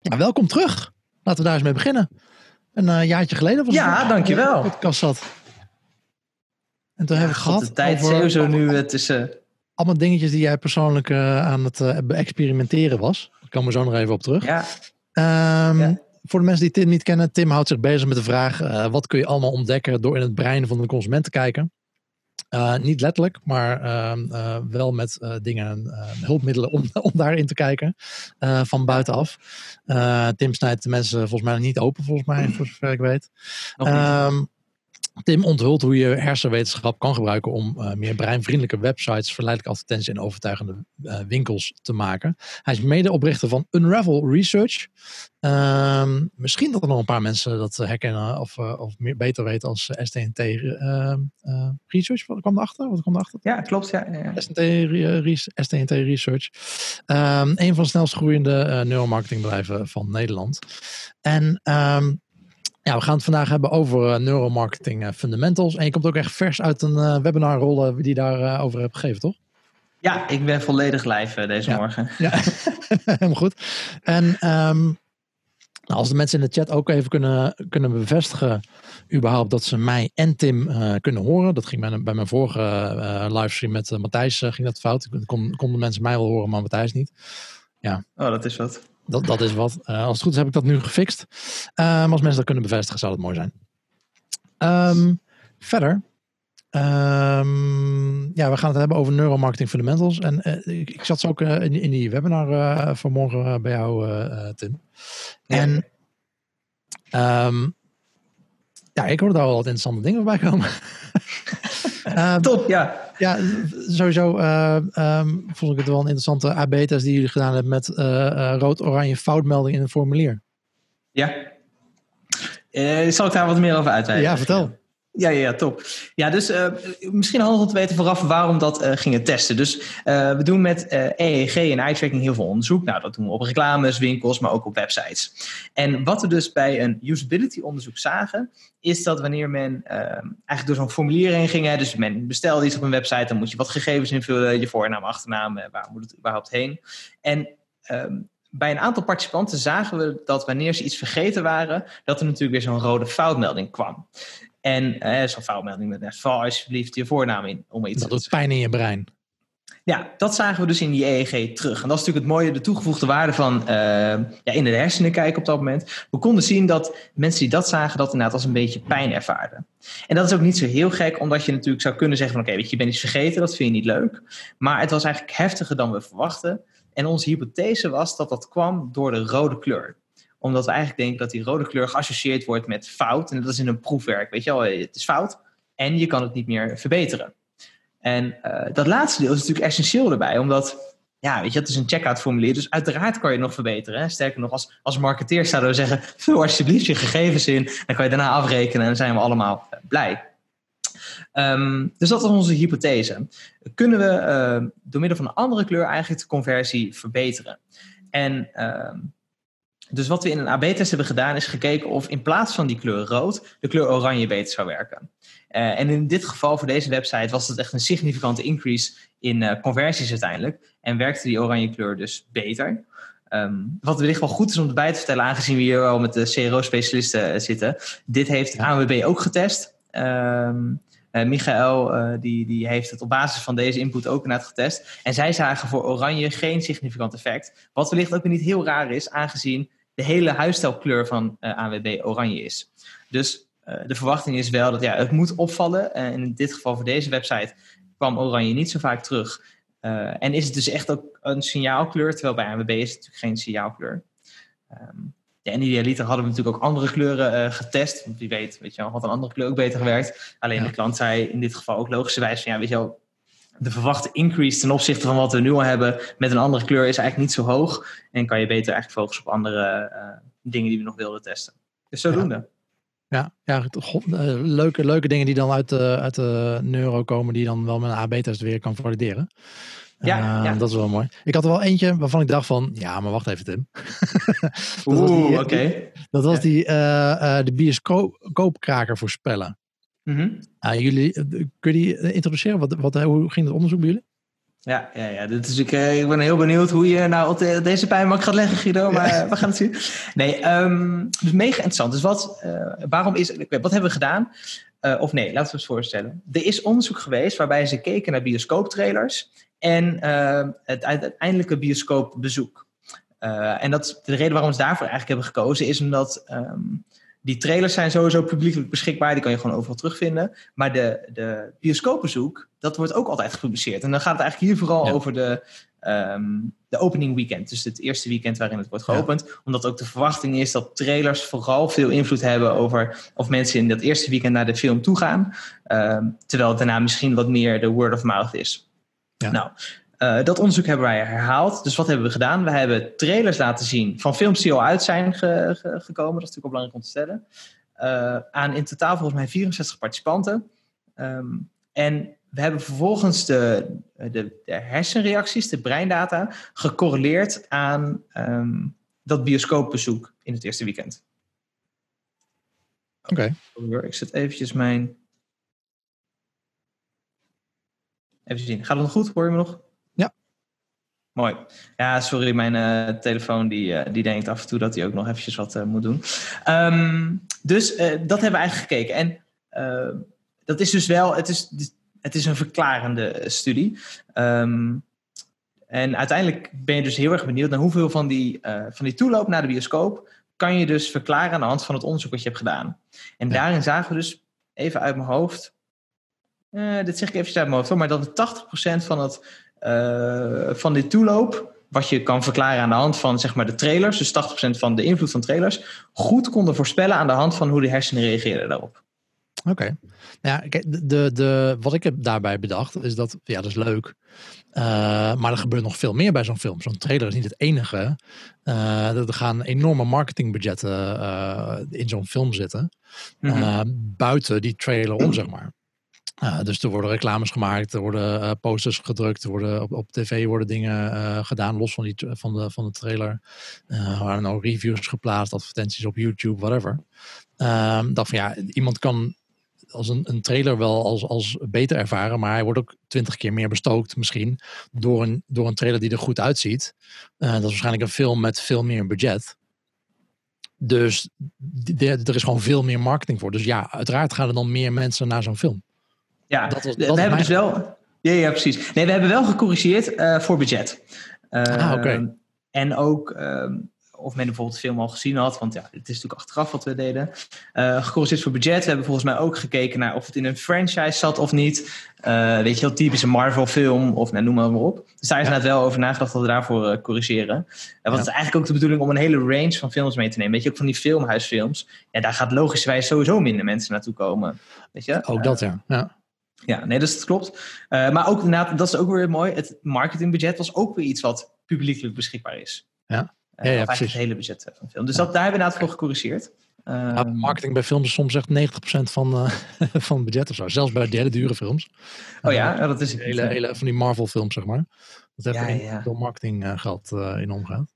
Ja, welkom terug. Laten we daar eens mee beginnen. Een uh, jaartje geleden was ja, het. dankjewel. Het kast zat. En toen ja, hebben we gehad. De tijd over sowieso nu tussen. Allemaal dingetjes die jij persoonlijk uh, aan het experimenteren was. Daar komen we zo nog even op terug. Ja. Um, ja. Voor de mensen die Tim niet kennen, Tim houdt zich bezig met de vraag: wat kun je allemaal ontdekken door in het brein van de consument te kijken? Uh, niet letterlijk, maar uh, wel met dingen, hulpmiddelen om, om daarin te kijken van buitenaf. Tim snijdt de mensen volgens mij niet open, volgens mij, voor zover ik weet. Um, Tim onthult hoe je hersenwetenschap kan gebruiken om uh, meer breinvriendelijke websites, verleidelijke advertenties en overtuigende uh, winkels te maken. Hij is medeoprichter van Unravel Research. Uh, misschien dat er nog een paar mensen dat herkennen of, uh, of meer, beter weten als STNT Research. Wat kwam erachter? Wat kwam erachter? Ja, klopt. Ja, ja. STNT, re, STNT Research. Um, een van de snelst groeiende neuromarketingbedrijven van Nederland. En um, ja, we gaan het vandaag hebben over uh, neuromarketing uh, fundamentals. En je komt ook echt vers uit een uh, webinar rollen die je daarover over hebt gegeven, toch? Ja, ik ben volledig live deze ja. morgen. Ja, helemaal goed. En um, als de mensen in de chat ook even kunnen, kunnen bevestigen, überhaupt dat ze mij en Tim kunnen horen. Dat ging bij, bij mijn vorige livestream met Matthijs ging dat fout. Kon, konden mensen mij wel horen, maar Matthijs niet. Ja. Oh, dat is wat. Dat, dat is wat. Uh, als het goed is heb ik dat nu gefixt. Maar als mensen dat kunnen bevestigen zou dat mooi zijn. Um, verder. Um, ja, we gaan het hebben over neuromarketing fundamentals. En uh, ik, ik, zat zo ook in, in, die webinar vanmorgen bij jou, Tim. Ja. En um, ja, ik hoorde daar wel wat interessante dingen bij komen. Top, ja. Ja, sowieso uh, um, vond ik het wel een interessante AB-test die jullie gedaan hebben met uh, uh, rood-oranje foutmelding in een formulier. Ja. zal ik daar wat meer over uitweiden? Ja, vertel. Ja, ja, top. Ja, dus uh, misschien handig om te weten vooraf waarom dat uh, gingen testen. Dus uh, we doen met EEG en eye tracking heel veel onderzoek. Nou, dat doen we op reclames, winkels, maar ook op websites. En wat we dus bij een usability onderzoek zagen, is dat wanneer men eigenlijk door zo'n formulier heen ging, hè, dus men bestelde iets op een website, dan moet je wat gegevens invullen, je voornaam, achternaam, waar moet het überhaupt heen. En um, bij een aantal participanten zagen we dat wanneer ze iets vergeten waren, dat er natuurlijk weer zo'n rode foutmelding kwam. En eh, zo'n foutmelding met val alsjeblieft je voornaam in. Om iets dat doet pijn in je brein. Ja, dat zagen we dus in die EEG terug. En dat is natuurlijk het mooie, de toegevoegde waarde van uh, ja, in de hersenen kijken op dat moment. We konden zien dat mensen die dat zagen, dat inderdaad als een beetje pijn ervaarden. En dat is ook niet zo heel gek, omdat je natuurlijk zou kunnen zeggen van oké, weet je, je bent iets vergeten, dat vind je niet leuk. Maar het was eigenlijk heftiger dan we verwachten. En onze hypothese was dat dat kwam door de rode kleur omdat we eigenlijk denken dat die rode kleur geassocieerd wordt met fout. En dat is in een proefwerk. Weet je wel, het is fout en je kan het niet meer verbeteren. En uh, dat laatste deel is natuurlijk essentieel erbij, omdat, ja, weet je, het is een checkout formulier. Dus uiteraard kan je het nog verbeteren. Hè? Sterker nog, als, als marketeer zouden we zeggen, vul alsjeblieft je gegevens in. Dan kan je daarna afrekenen en dan zijn we allemaal uh, blij. Um, dus dat is onze hypothese. Kunnen we uh, door middel van een andere kleur eigenlijk de conversie verbeteren? En dus wat we in een AB-test hebben gedaan, is gekeken of in plaats van die kleur rood, de kleur oranje beter zou werken. Uh, en in dit geval voor deze website was het echt een significante increase in uh, conversies uiteindelijk. En werkte die oranje kleur dus beter. Um, wat wellicht wel goed is om erbij te vertellen, aangezien we hier wel met de CRO-specialisten uh, zitten. Dit heeft. ANWB ook getest. Uh, Michael die, die heeft het op basis van deze input ook inderdaad getest. En zij zagen voor oranje geen significant effect. Wat wellicht ook niet heel raar is, aangezien de hele huisstijlkleur van uh, ANWB oranje is. Dus de verwachting is wel dat ja, het moet opvallen. en in dit geval voor deze website kwam oranje niet zo vaak terug. en is het dus echt ook een signaalkleur, terwijl bij ANWB is het natuurlijk geen signaalkleur. Um, ja, en idealiter hadden we natuurlijk ook andere kleuren uh, getest. Want wie weet, weet je wel, had een andere kleur ook beter gewerkt. Alleen ja. de klant zei in dit geval ook logischerwijs van ja, weet je wel, de verwachte increase ten opzichte van wat we nu al hebben met een andere kleur is eigenlijk niet zo hoog. En kan je beter eigenlijk focussen op andere uh, dingen die we nog wilden testen. Dus zodoende. Ja. Ja, ja god, uh, leuke, leuke dingen die dan uit de, uit de neuro komen, die je dan wel met een AB-test weer kan valideren. Ja, uh, ja, dat is wel mooi. Ik had er wel eentje waarvan ik dacht van, ja, maar wacht even Tim. Oeh, oké. Okay. Dat was die, uh, uh, de bioscoopkraker voorspellen. Mm -hmm. jullie, kun je die introduceren? Wat, wat, hoe ging het onderzoek bij jullie? Ja, ja, ja. Dit is, ik, ik ben heel benieuwd hoe je nou op deze pijnbank gaat leggen, Guido. Maar we gaan het zien. Nee, um, dus mega interessant. Dus wat, uh, waarom is, wat hebben we gedaan? Uh, of nee, laten we het voorstellen. Er is onderzoek geweest waarbij ze keken naar bioscooptrailers en uh, het uiteindelijke bioscoopbezoek. en dat, de reden waarom ze daarvoor eigenlijk hebben gekozen is omdat um, die trailers zijn sowieso publiekelijk beschikbaar. Die kan je gewoon overal terugvinden. Maar de, de bioscoopbezoek, dat wordt ook altijd gepubliceerd. En dan gaat het eigenlijk hier vooral over de, um, de opening weekend. Dus het eerste weekend waarin het wordt geopend. Ja. Omdat ook de verwachting is dat trailers vooral veel invloed hebben over of mensen in dat eerste weekend naar de film toe gaan. Um, terwijl het daarna misschien wat meer de word of mouth is. Ja. Nou, uh, dat onderzoek hebben wij herhaald. Dus wat hebben we gedaan? We hebben trailers laten zien van films die al uit zijn ge ge gekomen. Dat is natuurlijk ook belangrijk om te stellen. Uh, aan in totaal volgens mij 64 participanten. Um, en we hebben vervolgens de, de, de, hersenreacties, de breindata, gecorreleerd aan um, dat bioscoopbezoek in het eerste weekend. Oké. Okay. Ik zet eventjes mijn... Even zien. Gaat het nog goed? Hoor je me nog? Mooi. Ja, sorry, mijn uh, telefoon die, uh, die denkt af en toe dat hij ook nog eventjes wat uh, moet doen. Um, dus dat hebben we eigenlijk gekeken. En dat is dus wel, het is, het is een verklarende studie. Um, en uiteindelijk ben je dus heel erg benieuwd naar hoeveel van die, van die toeloop naar de bioscoop kan je dus verklaren aan de hand van het onderzoek wat je hebt gedaan. En ja. daarin zagen we dus, even uit mijn hoofd, dit zeg ik even uit mijn hoofd, hoor, maar dat 80% van het van dit toeloop, wat je kan verklaren aan de hand van zeg maar, de trailers, dus 80% van de invloed van trailers, goed konden voorspellen aan de hand van hoe de hersenen reageerden daarop. Oké. Okay. Ja, kijk, de, de, wat ik heb daarbij bedacht is dat, ja, dat is leuk. Uh, maar er gebeurt nog veel meer bij zo'n film. Zo'n trailer is niet het enige. Uh, er gaan enorme marketingbudgetten uh, in zo'n film zitten. Mm -hmm. buiten die trailer om, zeg maar. Uh, dus er worden reclames gemaakt, er worden uh, posters gedrukt, er worden op, op tv worden dingen uh, gedaan, los van, die, van, de, van de trailer. er waren ook reviews geplaatst, advertenties op YouTube, whatever. Ehm, dat van ja, iemand kan als een, een trailer wel als, als beter ervaren, maar hij wordt ook twintig keer meer bestookt misschien door een, door een trailer die er goed uitziet. dat is waarschijnlijk een film met veel meer budget. Dus er is gewoon veel meer marketing voor. Dus ja, uiteraard gaan er dan meer mensen naar zo'n film. Ja, dat was, dat we hebben dus wel. Ja, ja, precies. Nee, we hebben wel gecorrigeerd uh, voor budget. Uh, ah, oké. Okay. En ook uh, of men bijvoorbeeld de film al gezien had, want ja, het is natuurlijk achteraf wat we deden. Uh, gecorrigeerd voor budget. We hebben volgens mij ook gekeken naar of het in een franchise zat of niet. weet je, heel typisch een Marvel-film of nou, noem maar, maar op. Dus daar is ja. net wel over nagedacht dat we daarvoor corrigeren. want ja. het is eigenlijk ook de bedoeling om een hele range van films mee te nemen. Weet je, ook van die filmhuisfilms. Ja, daar gaat logischerwijs sowieso minder mensen naartoe komen. Weet je? Ook dat, ja. ja. Ja, nee, dus dat klopt. Uh, maar ook inderdaad, dat is ook weer mooi. Het marketingbudget was ook weer iets wat publiekelijk beschikbaar is. Ja, uh, ja, ja precies. Het hele budget van de film. Dus dat, daar hebben we inderdaad voor gecorrigeerd. Ja, marketing bij films is soms echt 90% van, uh, van het budget of zo. Zelfs bij derde dure films. Oh ja, dat is het. Hele, hele, van die Marvel films, zeg maar. Dat heeft ja, ja. veel marketing geld in omgaat.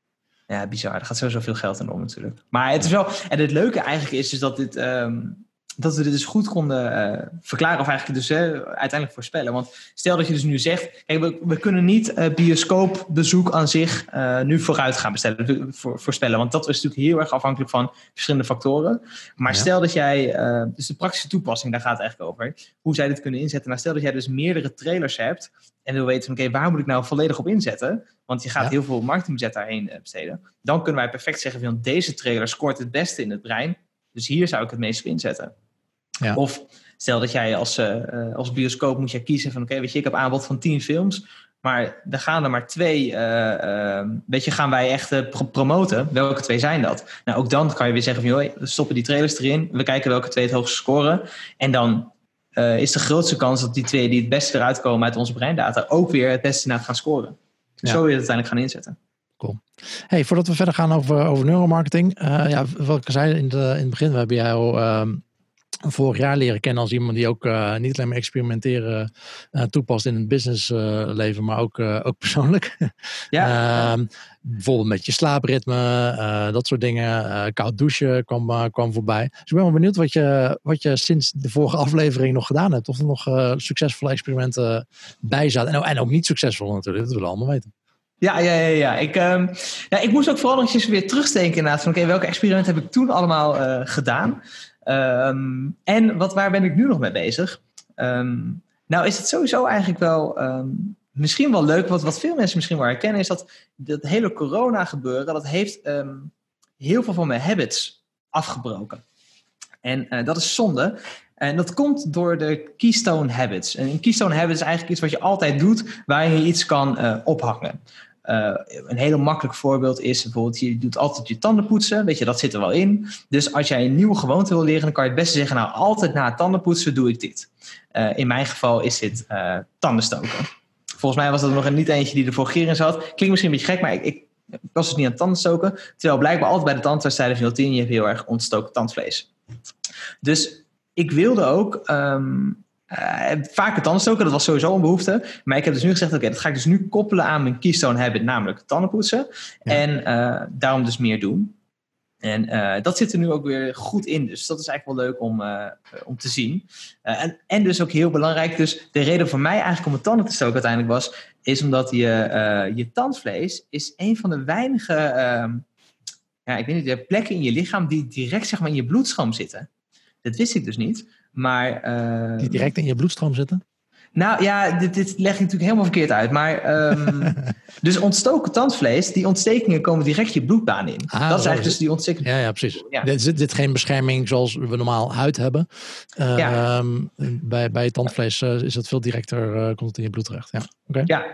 Ja, bizar. Er gaat sowieso veel geld in om natuurlijk. Maar het is wel... En het leuke eigenlijk is dus dat dit... Um, dat we dit dus goed konden uh, verklaren, of eigenlijk dus uiteindelijk voorspellen. Want stel dat je dus nu zegt, kijk, we, we kunnen niet uh, bioscoopbezoek aan zich nu vooruit gaan bestellen, voor, voorspellen. Want dat is natuurlijk heel erg afhankelijk van verschillende factoren. Maar ja. stel dat jij, dus de praktische toepassing, daar gaat het eigenlijk over, hoe zij dit kunnen inzetten. Nou, stel dat jij dus meerdere trailers hebt en wil weten van, oké, okay, waar moet ik nou volledig op inzetten? Want je gaat ja. heel veel marketingbudget daarheen besteden. Dan kunnen wij perfect zeggen van, deze trailer scoort het beste in het brein. Dus hier zou ik het meest op inzetten. Ja. Of stel dat jij als, uh, als bioscoop moet je kiezen van oké, okay, weet je, ik heb aanbod van tien films, maar er gaan er maar twee, uh, uh, weet je, gaan wij echt pro promoten. Welke twee zijn dat? Nou, ook dan kan je weer zeggen van joh, we stoppen die trailers erin, we kijken welke twee het hoogste scoren. En dan is de grootste kans dat die twee die het beste eruit komen uit onze breindata ook weer het beste naar gaan scoren. Ja. Zo wil je het uiteindelijk gaan inzetten. Cool. Hey, voordat we verder gaan over, over neuromarketing. ja, wat ik zei in, de, in het begin, we hebben jou... Um vorig jaar leren kennen als iemand die ook uh, niet alleen maar experimenteren uh, toepast in het businessleven, uh, maar ook, ook persoonlijk. Ja. Ehm, bijvoorbeeld met je slaapritme, dat soort dingen. koud douchen kwam, kwam voorbij. Dus ik ben wel benieuwd wat je, wat je sinds de vorige aflevering nog gedaan hebt. Of er nog succesvolle experimenten bij zaten. En, en ook niet succesvol natuurlijk, dat willen we allemaal weten. Ja, ja, ja. ja. Ik, um, ja, ik moest ook vooral nog eens weer terugdenken inderdaad. Van oké, welke experimenten heb ik toen allemaal gedaan? Um, en wat, waar ben ik nu nog mee bezig? Um, nou is het sowieso eigenlijk wel um, misschien wel leuk. Wat, wat veel mensen misschien wel herkennen is dat dat hele corona gebeuren, dat heeft heel veel van mijn habits afgebroken. En uh, dat is zonde. En dat komt door de Keystone Habits. En een Keystone Habit is eigenlijk iets wat je altijd doet, waar je iets kan uh, ophangen. Uh, een heel makkelijk voorbeeld is bijvoorbeeld, je doet altijd je tanden poetsen. Weet je, dat zit er wel in. Dus als jij een nieuwe gewoonte wil leren, dan kan je het beste zeggen, nou, altijd na het tanden poetsen doe ik dit. Uh, in mijn geval is dit uh, tanden stoken. Volgens mij was dat nog niet eentje die er voor in zat. Klinkt misschien een beetje gek, maar ik, ik, was dus niet aan tanden stoken. Terwijl blijkbaar altijd bij de tandarts van 010, je hebt heel erg ontstoken tandvlees. Dus ik wilde ook um, uh, vaker tandenstoken, dat was sowieso een behoefte. Maar ik heb dus nu gezegd, oké, dat ga ik dus nu koppelen aan mijn keystone habit, namelijk tandenpoetsen. En uh, daarom dus meer doen. En uh, dat zit er nu ook weer goed in. Dus dat is eigenlijk wel leuk om, om te zien. en, en dus ook heel belangrijk. Dus de reden voor mij eigenlijk om mijn tanden te stoken uiteindelijk was... is omdat je, je tandvlees is een van de weinige... Ehm, ja, ik weet niet, de plekken in je lichaam die direct zeg maar, in je bloedstroom zitten. Dat wist ik dus niet. Maar, uh, die direct in je bloedstroom zitten? Nou ja, dit, dit leg ik natuurlijk helemaal verkeerd uit. Maar um, dus ontstoken tandvlees, die ontstekingen komen direct je bloedbaan in. Ah, dat is eigenlijk dus die ontsteking. Ja, ja precies. Ja. Dit, dit, dit geen bescherming zoals we normaal huid hebben. Uh, ja. bij, bij tandvlees uh, is het veel directer, uh, komt het in je bloed terecht. Ja, okay. ja.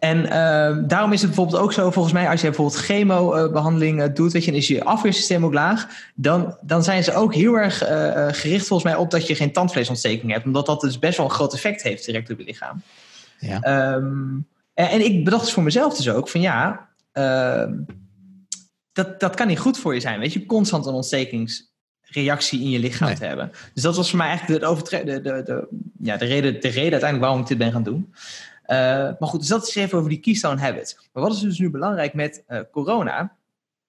En uh, daarom is het bijvoorbeeld ook zo, volgens mij, als je bijvoorbeeld chemobehandeling uh, doet, weet je, en is je afweersysteem ook laag, dan, dan zijn ze ook heel erg uh, gericht volgens mij op dat je geen tandvleesontsteking hebt, omdat dat dus best wel een groot effect heeft direct op je lichaam. Ja. Um, en, en, ik bedacht dus voor mezelf dus ook van ja, ehm, dat, dat kan niet goed voor je zijn, weet je, constant een ontstekingsreactie in je lichaam nee. te hebben. Dus dat was voor mij eigenlijk de, de, de, de, ja, de, reden, de reden uiteindelijk waarom ik dit ben gaan doen. Uh, maar goed, dus dat is even over die keystone habits. Maar wat is dus nu belangrijk met uh, corona?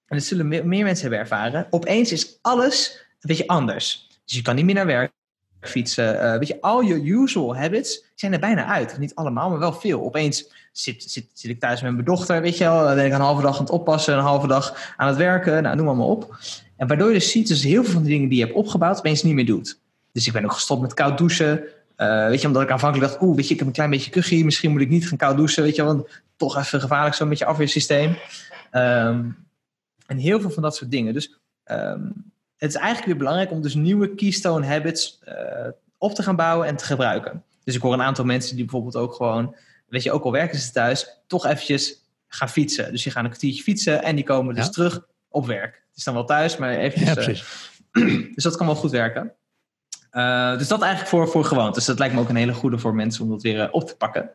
En dat zullen meer, mensen hebben ervaren. Opeens is alles een beetje anders. Dus je kan niet meer naar werk fietsen. Uh, weet je, al je usual habits zijn er bijna uit. Niet allemaal, maar wel veel. Opeens zit, zit, zit ik thuis met mijn dochter, weet je wel. Dan ben ik een halve dag aan het oppassen, een halve dag aan het werken. Nou, noem maar, maar op. En waardoor je dus ziet, dus heel veel van de dingen die je hebt opgebouwd, opeens niet meer doet. Dus ik ben ook gestopt met koud douchen. Uh, weet je, omdat ik aanvankelijk dacht, oeh, weet je, ik heb een klein beetje kuchie, misschien moet ik niet gaan koud douchen, weet je, want toch even gevaarlijk zo met je afweersysteem. Um, en heel veel van dat soort dingen. Dus um, het is eigenlijk weer belangrijk om dus nieuwe keystone habits uh, op te gaan bouwen en te gebruiken. Dus ik hoor een aantal mensen die bijvoorbeeld ook gewoon, weet je, ook al werken ze thuis, toch eventjes gaan fietsen. Dus die gaan een kwartiertje fietsen en die komen dus ja. terug op werk. Het is dan wel thuis, maar eventjes. Ja, uh, dus dat kan wel goed werken. Uh, dus dat eigenlijk voor, voor gewoontes. Dus dat lijkt me ook een hele goede voor mensen om dat weer uh, op te pakken.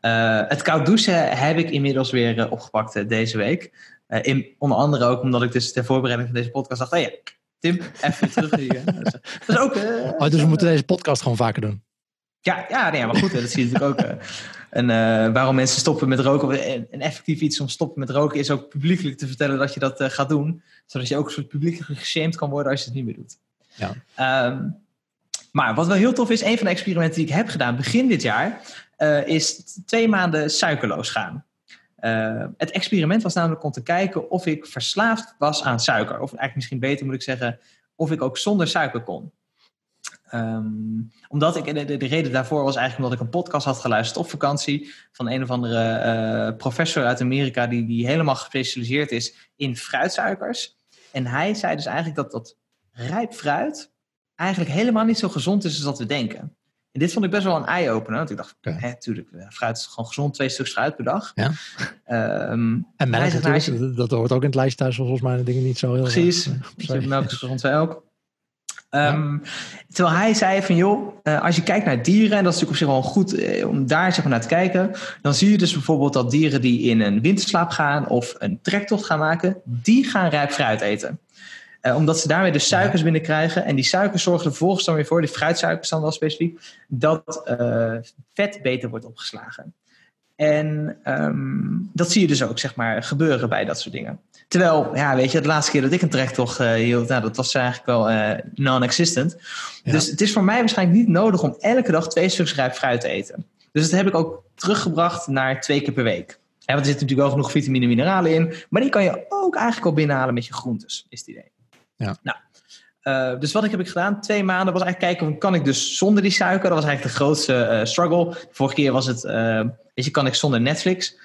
Uh, het koud douchen heb ik inmiddels weer opgepakt deze week. In, onder andere ook omdat ik dus ter voorbereiding van deze podcast dacht... Hey, Tim, even terug hier. dus, dat is ook, oh, dus we moeten deze podcast gewoon vaker doen. Ja, ja nee, maar goed, dat zie je natuurlijk ook. En waarom mensen stoppen met roken. Een effectief iets om stoppen met roken is ook publiekelijk te vertellen dat je dat gaat doen. Zodat je ook een soort publiekelijk geshamed kan worden als je het niet meer doet. Ja. Um, maar wat wel heel tof is, een van de experimenten die ik heb gedaan begin dit jaar, uh, is twee maanden suikerloos gaan. Uh, het experiment was namelijk om te kijken of ik verslaafd was aan suiker. Of eigenlijk misschien beter moet ik zeggen, of ik ook zonder suiker kon. Um, omdat ik, de, de, reden daarvoor was eigenlijk omdat ik een podcast had geluisterd op vakantie van een of andere uh, professor uit Amerika die, die helemaal gespecialiseerd is in fruitsuikers. En hij zei dus eigenlijk dat dat rijp fruit eigenlijk helemaal niet zo gezond is als dat we denken. En dit vond ik best wel een eye-opener. Want ik dacht, okay. hè, tuurlijk, fruit is gewoon gezond, twee stuks fruit per dag. Ja. Um, en melk natuurlijk, je... dat hoort ook in het lijst thuis, volgens mij de dingen niet zo heel... Precies, uh, melk is gezond ook. Um, ja. Terwijl hij zei van joh, uh, als je kijkt naar dieren, en dat is natuurlijk op zich wel goed uh, om daar zeg maar, naar te kijken, dan zie je dus bijvoorbeeld dat dieren die in een winterslaap gaan of een trektocht gaan maken, die gaan rijp fruit eten. Uh, omdat ze daarmee de suikers binnenkrijgen. En die suikers zorgen er vervolgens dan weer voor, die fruitsuikers dan wel specifiek, dat uh, vet beter wordt opgeslagen. En um, dat zie je dus ook, zeg maar, gebeuren bij dat soort dingen. Terwijl, ja, weet je, de laatste keer dat ik een trektocht uh, hield, nou, dat was eigenlijk wel non-existent. Ja. Dus het is voor mij waarschijnlijk niet nodig om elke dag twee stukjes rijp fruit te eten. Dus dat heb ik ook teruggebracht naar twee keer per week. Ja, want er zitten natuurlijk wel genoeg vitamine en mineralen in. Maar die kan je ook eigenlijk al binnenhalen met je groentes, is het idee. Ja. Nou, uh, dus wat ik heb ik gedaan? Twee maanden was eigenlijk kijken, kan ik dus zonder die suiker? Dat was eigenlijk de grootste uh, struggle. De vorige keer was het, uh, weet je, kan ik zonder Netflix?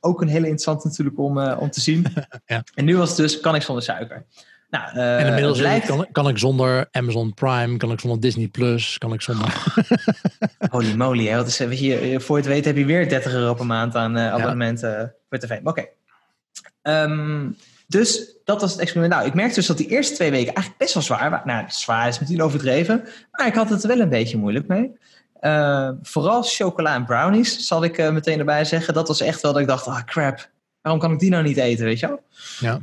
ook een hele interessant natuurlijk om, om te zien. ja. En nu was het dus, kan ik zonder suiker? Nou, en inmiddels lijkt... kan, kan, ik zonder Amazon Prime, kan ik zonder Disney Plus, kan ik zonder... Holy moly, hè? Wat is, weet je, voor je het weet heb je weer 30 euro per maand aan abonnementen ja. voor tv. Oké. Okay. Um, dus dat was het experiment. Nou, ik merkte dus dat die eerste twee weken eigenlijk best wel zwaar waren. Nou, zwaar is meteen overdreven. Maar ik had het er wel een beetje moeilijk mee. Uh, vooral chocola en brownies, zal ik uh, meteen erbij zeggen. Dat was echt wel dat ik dacht, ah crap, waarom kan ik die nou niet eten, weet je wel? Ja.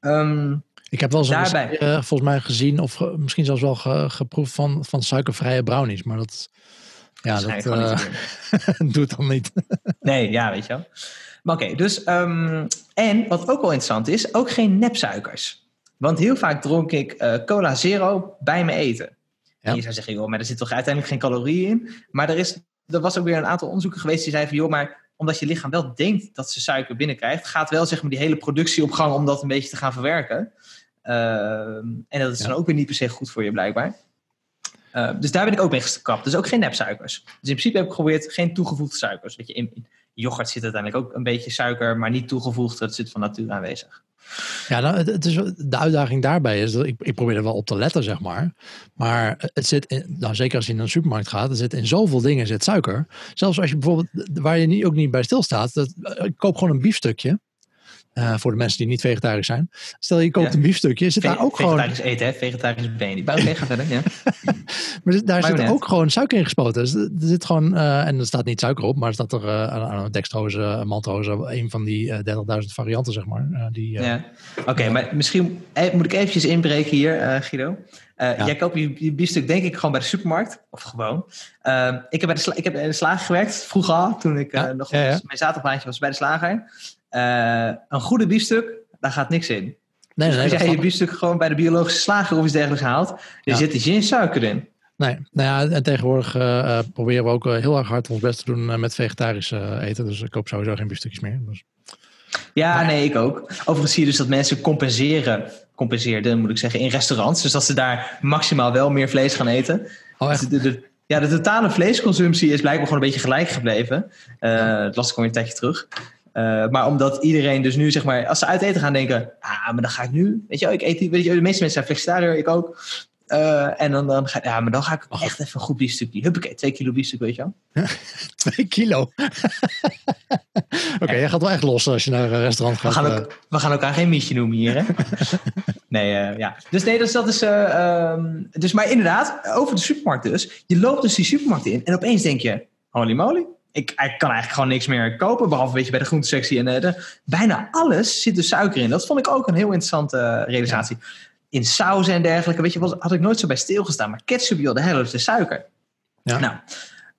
Um, ik heb wel eens daarbij... uh, volgens mij gezien, of ge, misschien zelfs wel ge, geproefd van, van suikervrije brownies. Maar dat, ja, dat, dat doet dan niet. nee, ja, weet je wel. Maar oké, okay, dus um, en wat ook wel interessant is, ook geen nepsuikers. Want heel vaak dronk ik uh, cola zero bij mijn eten. Ja. En je zou zeggen, joh, maar er zit toch uiteindelijk geen calorieën in. Maar er, is, er was ook weer een aantal onderzoeken geweest die zeiden van, joh, maar omdat je lichaam wel denkt dat ze suiker binnenkrijgt, gaat wel zeg maar die hele productie op gang om dat een beetje te gaan verwerken. Uh, en dat is ja. dan ook weer niet per se goed voor je blijkbaar. Uh, dus daar ben ik ook mee gekapt. Dus ook geen nepsuikers. Dus in principe heb ik geprobeerd geen toegevoegde suikers. Weet je, in, in yoghurt zit uiteindelijk ook een beetje suiker, maar niet toegevoegd. Het zit van nature aanwezig. Ja, nou, het is, de uitdaging daarbij is dat ik, ik probeer er wel op te letten, zeg maar. Maar het zit, in, nou, zeker als je naar een supermarkt gaat, er zit in zoveel dingen zit suiker. Zelfs als je bijvoorbeeld, waar je niet, ook niet bij stilstaat, dat, ik koop gewoon een biefstukje. Uh, voor de mensen die niet vegetarisch zijn. Stel je koopt ja. een biefstukje, zit Ve daar ook vegetarisch gewoon... eten, hè? Vegetarisch ben je niet. Oké, ga verder, ja. maar daar zit net. ook gewoon suiker in gespoten. Dus er zit gewoon, uh, en er staat niet suiker op, maar er staat er uh, dextrose, maltose, een van die 30.000 varianten, zeg maar. die, ja. Oké, okay, maar misschien moet ik eventjes inbreken hier, Guido. Ja. Jij koopt je, biefstuk denk ik gewoon bij de supermarkt. Of gewoon. ik, heb bij de ik heb in de slager gewerkt, vroeger al, toen ik ja? nog mijn zaterdagbaantje was bij de slager. Uh, een goede biefstuk, daar gaat niks in. Nee, dus nee, als jij je biefstuk gewoon bij de biologische slager of iets dergelijks haalt, er ja. zit er geen suiker in. Nee, nou ja, en tegenwoordig uh, proberen we ook heel erg hard ons best te doen uh, met vegetarisch eten. Dus ik koop sowieso geen biefstukjes meer. Dus. Ja, maar, nee, ik ook. Overigens zie je dus dat mensen compenseren, compenseerden moet ik zeggen, in restaurants. Dus dat ze daar maximaal wel meer vlees gaan eten. Oh, echt? Dus de, de, ja, de totale vleesconsumptie is blijkbaar gewoon een beetje gelijk gebleven. dat las ik al een tijdje terug. Uh, maar omdat iedereen dus nu, zeg maar, als ze uit eten gaan denken, ah, maar dan ga ik nu, weet je, ik eet, weet je, de meeste mensen zijn flexitariër, ik ook. Uh, en dan, dan ga ja, maar dan ga ik oh. echt even een goed biefstukje. Huppakee, twee kilo biefstuk, weet je wel. twee kilo? Oké, okay, ja. jij gaat wel echt los als je naar een restaurant gaat. We gaan, ook, we gaan elkaar geen mietje noemen hier, hè? nee, uh, ja. Dus nee, dus dat is... Uh, um, dus maar inderdaad, over de supermarkt dus. Je loopt dus die supermarkt in en opeens denk je, holy moly, ik, ik, kan eigenlijk gewoon niks meer kopen. Behalve weet je, bij de groentesectie. En uh, de, bijna alles zit er suiker in. Dat vond ik ook een heel interessante uh, realisatie. Ja. In saus en dergelijke. Weet je, was, had ik nooit zo bij stilgestaan. Maar ketchup, joh, de helft is suiker. Ja. Nou,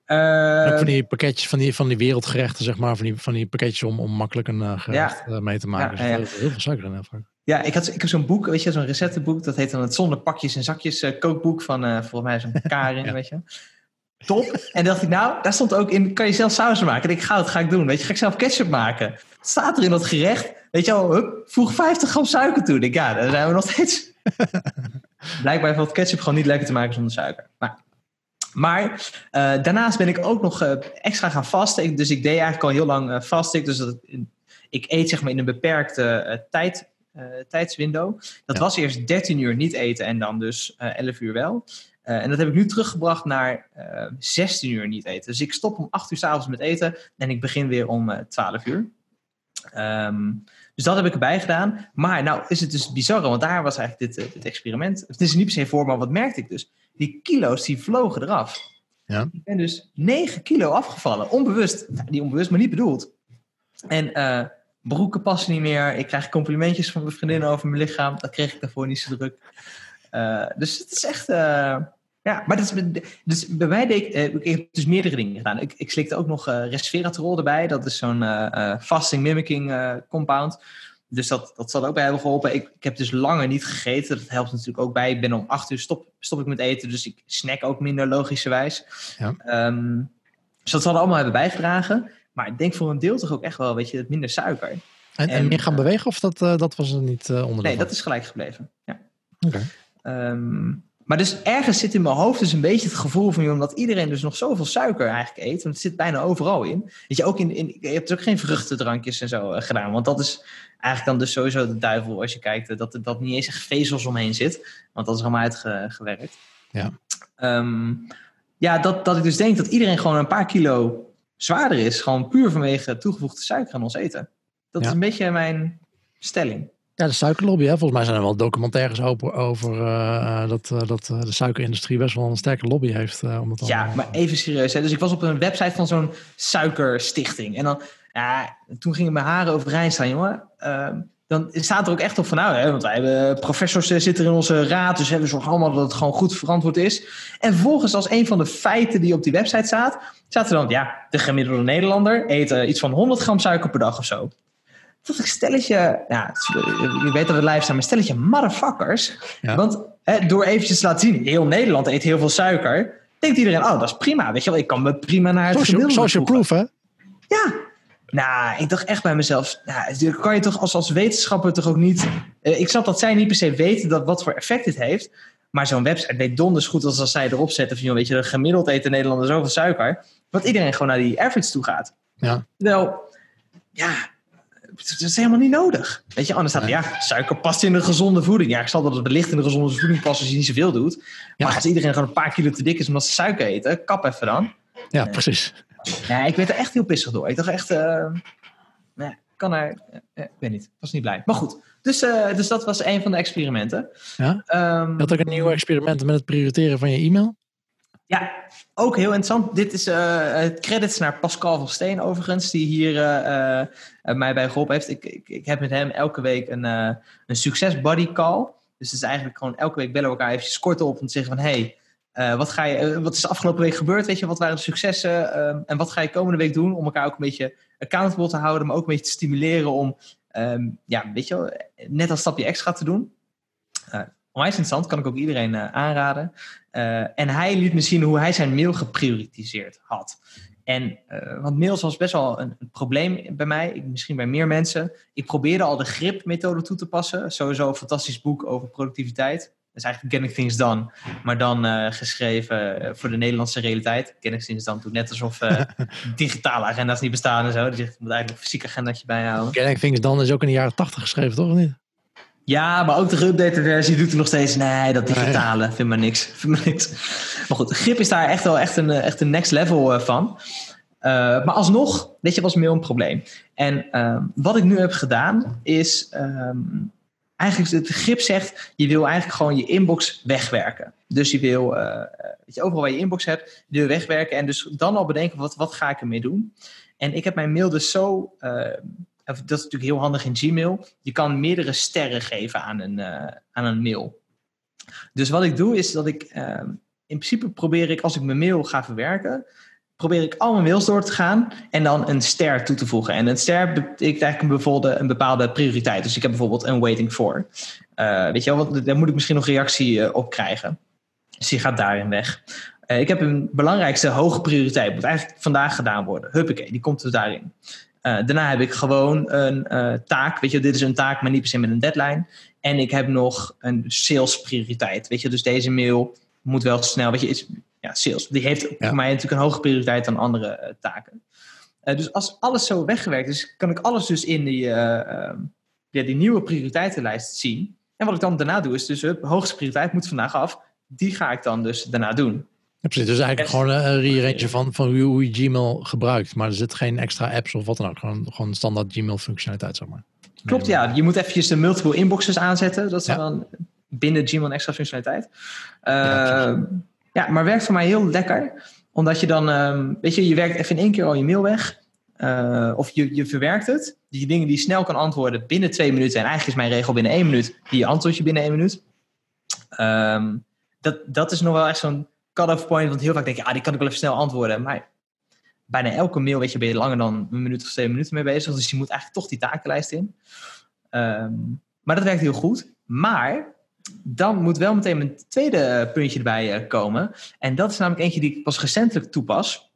uh, van die pakketjes, van die, van die wereldgerechten, zeg maar. Van die, van die pakketjes om, om makkelijk een gerecht ja. mee te maken. Ja, dus heel, heel, veel suiker in heel vaak. Ja, ik, had, ik heb zo'n boek, weet je, zo'n receptenboek. Dat heet dan het zonder pakjes en zakjes kookboek van volgens mij zo'n Karin, weet je. Top. En dacht ik, nou, daar stond ook in, kan je zelf saus maken? En ik ga, dat ga ik doen. Weet je, ga ik zelf ketchup maken? Wat staat er in dat gerecht? Weet je wel, hup, voeg 50 gram suiker toe. Ik, ja, daar zijn we nog steeds. Blijkbaar valt ketchup gewoon niet lekker te maken zonder suiker. Maar, maar uh, daarnaast ben ik ook nog uh, extra gaan vasten. dus ik deed eigenlijk al heel lang uh, vasten. Dus dat, ik eet zeg maar in een beperkte tijd, tijdswindow. Dat ja. was eerst 13 uur niet eten en dan dus 11 uur wel. Uh, en dat heb ik nu teruggebracht naar uh, 16 uur niet eten. Dus ik stop om 8 uur s'avonds met eten en ik begin weer om uh, 12 uur. Um, dus dat heb ik erbij gedaan. Maar nou is het dus bizar, want daar was eigenlijk dit, dit experiment. Het is niet per se voor, maar wat merkte ik dus? Die kilo's die vlogen eraf. Ja. Ik ben dus 9 kilo afgevallen. Onbewust. Nou, niet onbewust, maar niet bedoeld. En broeken passen niet meer. Ik krijg complimentjes van mijn vriendinnen over mijn lichaam. Dat kreeg ik daarvoor niet zo druk. Dus het is echt... Uh, ja, maar dat is, dus bij mij deed ik... Uh, ik heb dus meerdere dingen gedaan. Ik, ik slikte ook nog resveratrol erbij. Dat is zo'n fasting mimicking compound. Dus dat, dat zal ook bij hebben geholpen. Ik, ik heb dus langer niet gegeten. Dat helpt natuurlijk ook bij. Ik ben om acht uur stop, stop ik met eten. Dus ik snack ook minder logischerwijs. Ja. Um, dus dat zal er allemaal hebben bijgedragen. Maar ik denk voor een deel toch ook echt wel, weet je, minder suiker. En, en, meer gaan bewegen of dat, uh, dat was er niet uh, onderdeel Nee, dat is gelijk gebleven. Ja. Oké. Okay. Um, maar dus ergens zit in mijn hoofd dus een beetje het gevoel van, omdat iedereen dus nog zoveel suiker eigenlijk eet, want het zit bijna overal in. Weet je, ook in, in je hebt ook geen vruchtendrankjes en zo uh, gedaan, want dat is eigenlijk dan dus sowieso de duivel als je kijkt, dat er dat niet eens echt vezels omheen zit, want dat is allemaal uitgewerkt. Ja. Um, ja, dat, dat ik dus denk dat iedereen gewoon een paar kilo zwaarder is. Gewoon puur vanwege toegevoegde suiker aan ons eten. Dat is een beetje mijn stelling. Ja, de suikerlobby. Hè? Volgens mij zijn er wel documentaires over, over uh, dat, uh, dat de suikerindustrie best wel een sterke lobby heeft. Uh, om het ja, maar even serieus. Hè? Dus ik was op een website van zo'n suikerstichting. En dan, ja, toen gingen mijn haren overeind staan, jongen. Ehm, dan staat er ook echt op van nou, hè, want wij hebben professors eh, zitten in onze raad, dus we zorgen allemaal dat het gewoon goed verantwoord is. En vervolgens als een van de feiten die op die website staat, staat er dan, ja, de gemiddelde Nederlander eet iets van 100 gram suiker per dag of zo. Dat ik stelletje, ja, je weet dat we live staan, maar stelletje motherfuckers. Want hè, door eventjes te laten zien, heel Nederland eet heel veel suiker, denkt iedereen, oh, dat is prima, weet je wel, ik kan me prima naar het social, Social proof, hè? Ja, nou, ik dacht echt bij mezelf, nou, kan je toch als, als wetenschapper toch ook niet... Uh, ik snap dat zij niet per se weten dat, wat voor effect dit heeft. Maar zo'n website weet donders goed als, als zij erop zetten van, weet je, gemiddeld eten Nederlander zoveel suiker. Dat iedereen gewoon naar die average toe gaat. Ja. Wel, ja, dat is helemaal niet nodig. Weet je, anders staat er, ja, suiker past in de gezonde voeding. Ja, ik zal dat het wellicht in de gezonde voeding passen als je niet zoveel doet. Maar als iedereen gewoon een paar kilo te dik is omdat ze suiker eten, kap even dan. Ja, precies. Ja, ik werd er echt heel pissig door. Ik dacht echt, uh, nee, kan er, uh, ik weet niet, was niet blij. Maar goed, dus, uh, dus dat was een van de experimenten. Ja? Um, je had ook een nieuw experiment met het prioriteren van je e-mail? Ja, ook heel interessant. Dit is het credits naar Pascal van Steen overigens, die hier mij bij geholpen heeft. Ik, ik, ik, heb met hem elke week een, een succes buddy call. Dus het is eigenlijk gewoon elke week bellen we elkaar eventjes kort op om te zeggen van... hey, wat, ga je, wat is de afgelopen week gebeurd? Weet je, wat waren de successen? Uh, en wat ga je komende week doen om elkaar ook een beetje accountable te houden, maar ook een beetje te stimuleren om, um, ja, weet je, net een stapje extra te doen. Onwijs interessant, kan ik ook iedereen aanraden. en hij liet me zien hoe hij zijn mail geprioritiseerd had. En, want mails was best wel een, een probleem bij mij, ik, misschien bij meer mensen. Ik probeerde al de grip-methode toe te passen. Sowieso een fantastisch boek over productiviteit is eigenlijk Getting Things Done, maar dan uh, geschreven voor de Nederlandse realiteit. Getting Things Done doet net alsof uh, digitale agenda's niet bestaan en zo. Dus je moet eigenlijk een fysiek agendaatje bijhouden. Getting Things Done is ook in de jaren tachtig geschreven, toch? Of niet? Ja, maar ook de geüpdate versie doet er nog steeds. Nee, dat digitale, nee. vind maar niks. Vind maar niks. Maar goed, grip is daar echt wel echt een, echt een next level van. maar alsnog, weet je, was mail een probleem. En ehm, wat ik nu heb gedaan is. Um, eigenlijk het grip zegt, je wil eigenlijk gewoon je inbox wegwerken. Dus je wil, uh, weet je, overal waar je inbox hebt, wil je wegwerken. En dus dan al bedenken, wat, wat ga ik ermee doen? En ik heb mijn mail dus zo, uh, dat is natuurlijk heel handig in Gmail. Je kan meerdere sterren geven aan een, uh, aan een mail. Dus wat ik doe is dat ik, in principe probeer ik als ik mijn mail ga verwerken, probeer ik al mijn mails door te gaan en dan een ster toe te voegen. En een ster betekent eigenlijk bijvoorbeeld een bepaalde prioriteit. Dus ik heb bijvoorbeeld een waiting for. Uh, weet je wel, daar moet ik misschien nog reactie uh, op krijgen. Dus die gaat daarin weg. Ik heb een belangrijkste hoge prioriteit. Moet eigenlijk vandaag gedaan worden. Huppakee, die komt er daarin. Daarna heb ik gewoon een taak. Weet je, dit is een taak, maar niet per se met een deadline. En ik heb nog een sales prioriteit. Weet je, dus deze mail moet wel snel. Weet je, is, ja, sales. Die heeft voor mij natuurlijk een hogere prioriteit dan andere uh, taken. Dus als alles zo weggewerkt is, kan ik alles dus in die, uh, ja, die nieuwe prioriteitenlijst zien. En wat ik dan daarna doe, is dus de hoogste prioriteit moet vandaag af. Die ga ik dan dus daarna doen. Ja, precies. Dus eigenlijk gewoon een rearrange van, van hoe je Gmail gebruikt. Maar er zit geen extra apps of wat dan ook. Gewoon, gewoon standaard Gmail functionaliteit, zeg maar. Klopt, ja. Je moet eventjes de multiple inboxes aanzetten. Dat is dan binnen Gmail een extra functionaliteit. Ja, ja, maar werkt voor mij heel lekker. Omdat je dan, um, weet je, je werkt even in één keer al je mail weg. uh, of je, je verwerkt het. Die dingen die je snel kan antwoorden binnen twee minuten. En eigenlijk is mijn regel binnen één minuut. Die antwoord je binnen één minuut. Um, dat, dat is nog wel echt zo'n cut-off point. Want heel vaak denk je, ah, die kan ik wel even snel antwoorden. Maar bijna elke mail weet je, ben je langer dan een minuut of twee minuten mee bezig. Dus je moet eigenlijk toch die takenlijst in. Um, maar dat werkt heel goed. Maar dan moet wel meteen een tweede puntje erbij eh, komen. En dat is namelijk eentje die ik pas recentelijk toepas.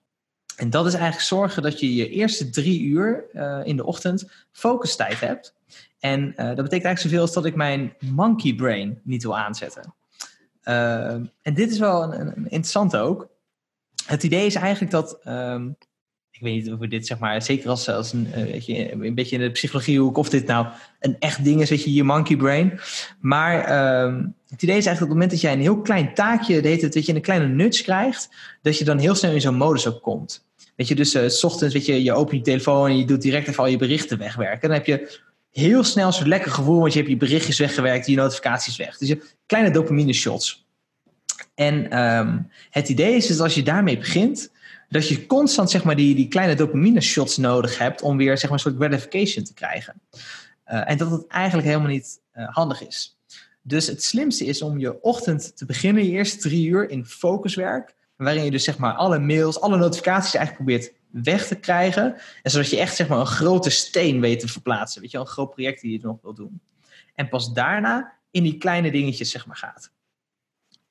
En dat is eigenlijk zorgen dat je je eerste drie uur uh, in de ochtend focustijd hebt. En uh, dat betekent eigenlijk zoveel als dat ik mijn monkey brain niet wil aanzetten. Uh, en dit is wel een, een, interessante ook. Het idee is eigenlijk dat um, ik weet niet of we dit zeg maar, zeker als, als een, uh, weet je, een beetje in de psychologie hoek, of dit nou een echt ding is, weet je, je monkey brain. Maar uh, het idee is eigenlijk dat op het moment dat jij een heel klein taakje, deed het, dat je een kleine nuts krijgt, dat je dan heel snel in zo'n modus ook komt. Weet je, dus uh, s ochtends, weet je, je opent je telefoon en je doet direct even al je berichten wegwerken. Dan heb je heel snel zo'n lekker gevoel, want je hebt je berichtjes weggewerkt, je notificaties weg. Dus je kleine dopamine shots. En um, het idee is dat als je daarmee begint, dat je constant zeg maar, die, die kleine dopamine shots nodig hebt om weer zeg maar, een soort gratification te krijgen. Uh, en dat het eigenlijk helemaal niet uh, handig is. Dus het slimste is om je ochtend te beginnen, je eerste drie uur in focuswerk. Waarin je dus zeg maar alle mails, alle notificaties eigenlijk probeert weg te krijgen. En zodat je echt zeg maar een grote steen weet te verplaatsen. Weet je een groot project die je nog wil doen. En pas daarna in die kleine dingetjes zeg maar gaat.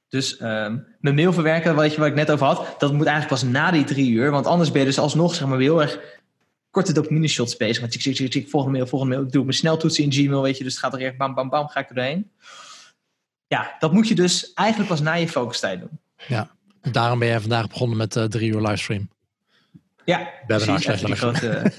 Dus um, mijn mail verwerken, wat, je, wat ik net over had, dat moet eigenlijk pas na die drie uur. Want anders ben je dus alsnog zeg maar, heel erg korte dopamine shots bezig. Want ik zie, ik volgende mail, volgende mail. Ik doe mijn sneltoetsen in Gmail, weet je. Dus het gaat er echt bam, bam, bam, ga ik er doorheen. Ja, dat moet je dus eigenlijk pas na je focustijd doen. Ja, daarom ben jij vandaag begonnen met uh, drie uur livestream. Ja, precies, grote,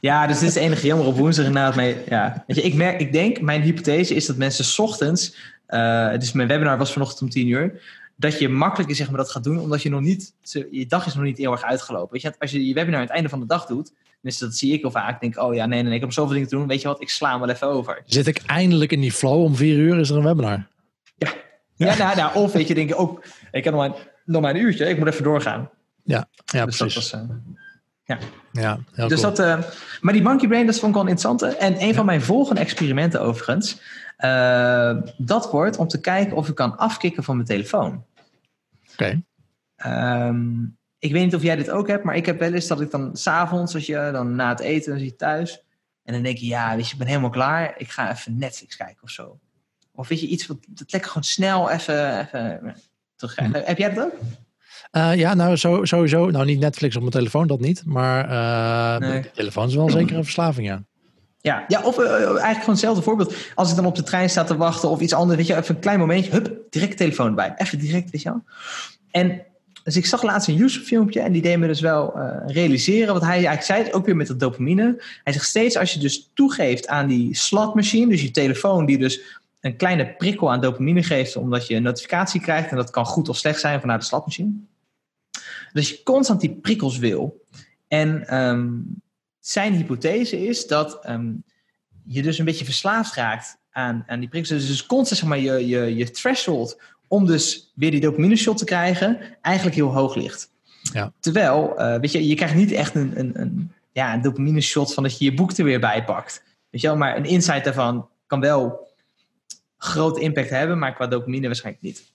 ja, dus dit is het enige jammer op woensdag inderdaad. Mee, ja. Weet je, ik, merk, ik denk, mijn hypothese is dat mensen s ochtends uh, dus mijn webinar was vanochtend om tien uur. Dat je makkelijker zeg maar, dat gaat doen, omdat je nog niet, je dag is nog niet heel erg uitgelopen. Weet je, als je je webinar aan het einde van de dag doet, dus dat zie ik heel vaak. Ik denk, oh ja, nee, nee, ik heb zoveel dingen te doen. Weet je wat, ik sla hem wel even over. Zit ik eindelijk in die flow? Om vier uur is er een webinar. Ja, ja, ja nou, nou, of weet je, denk je ook, ik heb nog maar, nog maar een uurtje, ik moet even doorgaan. Ja, ja dus precies. Dat was, uh, ja. ja heel dus cool. dat, uh, maar die monkey brain, dat vond ik wel interessant. En een ja. van mijn volgende experimenten overigens, uh, dat wordt om te kijken of ik kan afkicken van mijn telefoon. Oké. Okay. Um, ik weet niet of jij dit ook hebt, maar ik heb wel eens dat ik dan s'avonds, als je dan na het eten, dan zie je thuis. En dan denk je, ja, weet je, ik ben helemaal klaar. Ik ga even Netflix kijken of zo. Of weet je, iets wat dat lekker gewoon snel even, even terugkrijgen. Hm. Heb jij dat ook? Uh, ja, nou zo, sowieso. Nou, niet Netflix op mijn telefoon, dat niet. Maar uh, nee. de telefoon is wel zeker een verslaving, ja. Ja, ja of uh, eigenlijk gewoon hetzelfde voorbeeld. Als ik dan op de trein sta te wachten of iets anders, weet je, even een klein momentje, hup, direct telefoon erbij. Even direct, weet je wel. En dus ik zag laatst een YouTube-filmpje en die deed me dus wel uh, realiseren. Wat hij eigenlijk zei, ook weer met de dopamine. Hij zegt steeds als je dus toegeeft aan die slotmachine, dus je telefoon die dus een kleine prikkel aan dopamine geeft, omdat je een notificatie krijgt. En dat kan goed of slecht zijn vanuit de slotmachine. Dus je constant die prikkels wil. En um, zijn hypothese is dat um, je dus een beetje verslaafd raakt aan, aan die prikkels. Dus, dus constant zeg maar, je, je, je threshold om dus weer die dopamine shot te krijgen, eigenlijk heel hoog ligt. Ja. Terwijl, uh, weet je, je krijgt niet echt een, een, een, ja, een dopamine shot van dat je je boek er weer bij pakt. Weet je wel, maar een insight daarvan kan wel grote impact hebben, maar qua dopamine waarschijnlijk niet.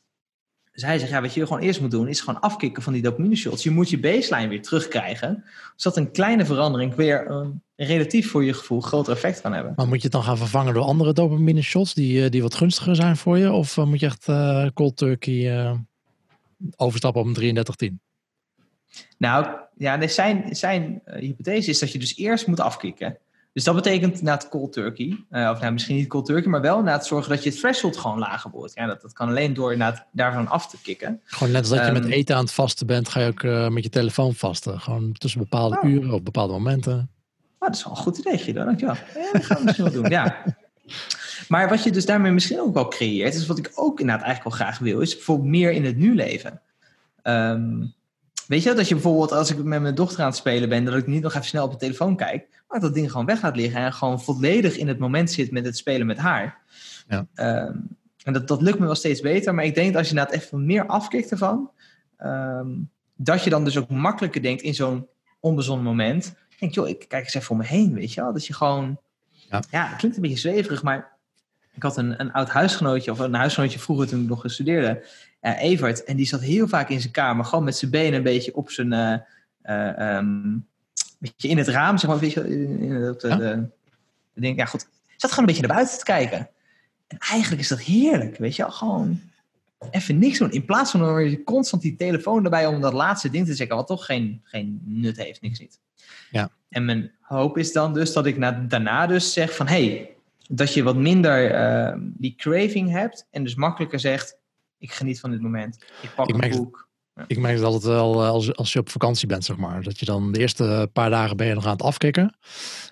Dus hij zegt, ja, wat je gewoon eerst moet doen, is gewoon afkicken van die dopamine shots. Je moet je baseline weer terugkrijgen, zodat een kleine verandering weer een relatief voor je gevoel groter effect kan hebben. Maar moet je het dan gaan vervangen door andere dopamine shots die, die wat gunstiger zijn voor je? Of moet je echt uh, cold turkey uh, overstappen op een 3310? Nou, ja, zijn, zijn uh, hypothese is dat je dus eerst moet afkicken. Dus dat betekent na het cold turkey, uh, of nou, misschien niet cold turkey, maar wel na het zorgen dat je threshold gewoon lager wordt. Ja, dat, dat kan alleen door na daarvan af te kicken. Gewoon net als dat um, je met ehm, eten aan het vasten bent, ga je ook uh, met je telefoon vasten. Gewoon tussen bepaalde oh. uren of bepaalde momenten. Oh, dat is wel een goed idee, Guido. Dankjewel. Ja, dat gaan we misschien wel doen, ja. Maar wat je dus daarmee misschien ook wel creëert, is wat ik ook inderdaad eigenlijk wel graag wil, is bijvoorbeeld meer in het nu leven. Um, Weet je, dat je bijvoorbeeld als ik met mijn dochter aan het spelen ben, dat ik niet nog even snel op de telefoon kijk, maar dat ding gewoon weg laat liggen en gewoon volledig in het moment zit met het spelen met haar. Ja. Um, en dat, dat lukt me wel steeds beter, maar ik denk dat als je inderdaad even meer afkikt ervan, um, dat je dan dus ook makkelijker denkt in zo'n onbezonnen moment, denk, joh, ik kijk eens even om me heen, weet je wel. Dat je gewoon, ja, ja het klinkt een beetje zweverig, maar ik had een, een oud huisgenootje, of een huisgenootje vroeger toen ik nog studeerde, uh, Evert. En die zat heel vaak in zijn kamer, gewoon met zijn benen een beetje op zijn, uh, uh, um, beetje in het raam, zeg maar, weet je, in, in het, ja. de, denk, ja goed, zat gewoon een beetje naar buiten te kijken. En eigenlijk is dat heerlijk, weet je wel, gewoon even niks doen. In plaats van constant die telefoon erbij om dat laatste ding te zeggen, wat toch geen, geen nut heeft, niks niet. Ja. En mijn hoop is dan dus dat ik na, daarna dus zeg van, hey, dat je wat minder uh, die craving hebt en dus makkelijker zegt, ik geniet van dit moment. Ik pak ik een boek. Ik merk dat altijd wel als, als je op vakantie bent, zeg maar. Dat je dan de eerste paar dagen ben je nog aan het afkicken.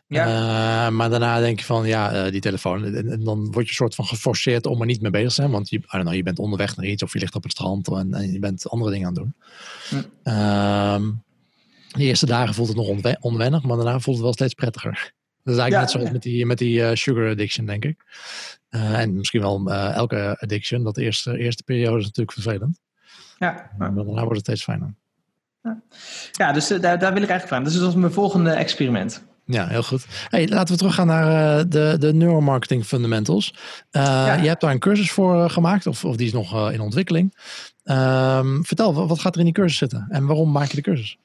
Ja. Uh, maar daarna denk je van, ja, uh, die telefoon. En, en, dan word je soort van geforceerd om er niet mee bezig te zijn. Want je, know, je bent onderweg naar iets of je ligt op het strand en, en je bent andere dingen aan het doen. Hm. de eerste dagen voelt het nog onwe onwennig, maar daarna voelt het wel steeds prettiger. Dat is eigenlijk ja, net zoals met die, met die uh, sugar addiction, denk ik. Uh, en misschien wel uh, elke addiction. Dat de eerste, eerste periode is natuurlijk vervelend. Ja. Maar daarna wordt het steeds fijner. Ja, ja dus daar, daar wil ik eigenlijk van. Dus dat is mijn volgende experiment. Ja, heel goed. Hey, laten we teruggaan naar de, de neuromarketing fundamentals. Ja. Je hebt daar een cursus voor gemaakt, of, of die is nog in ontwikkeling. Um, vertel, wat gaat er in die cursus zitten? En waarom maak je de cursus?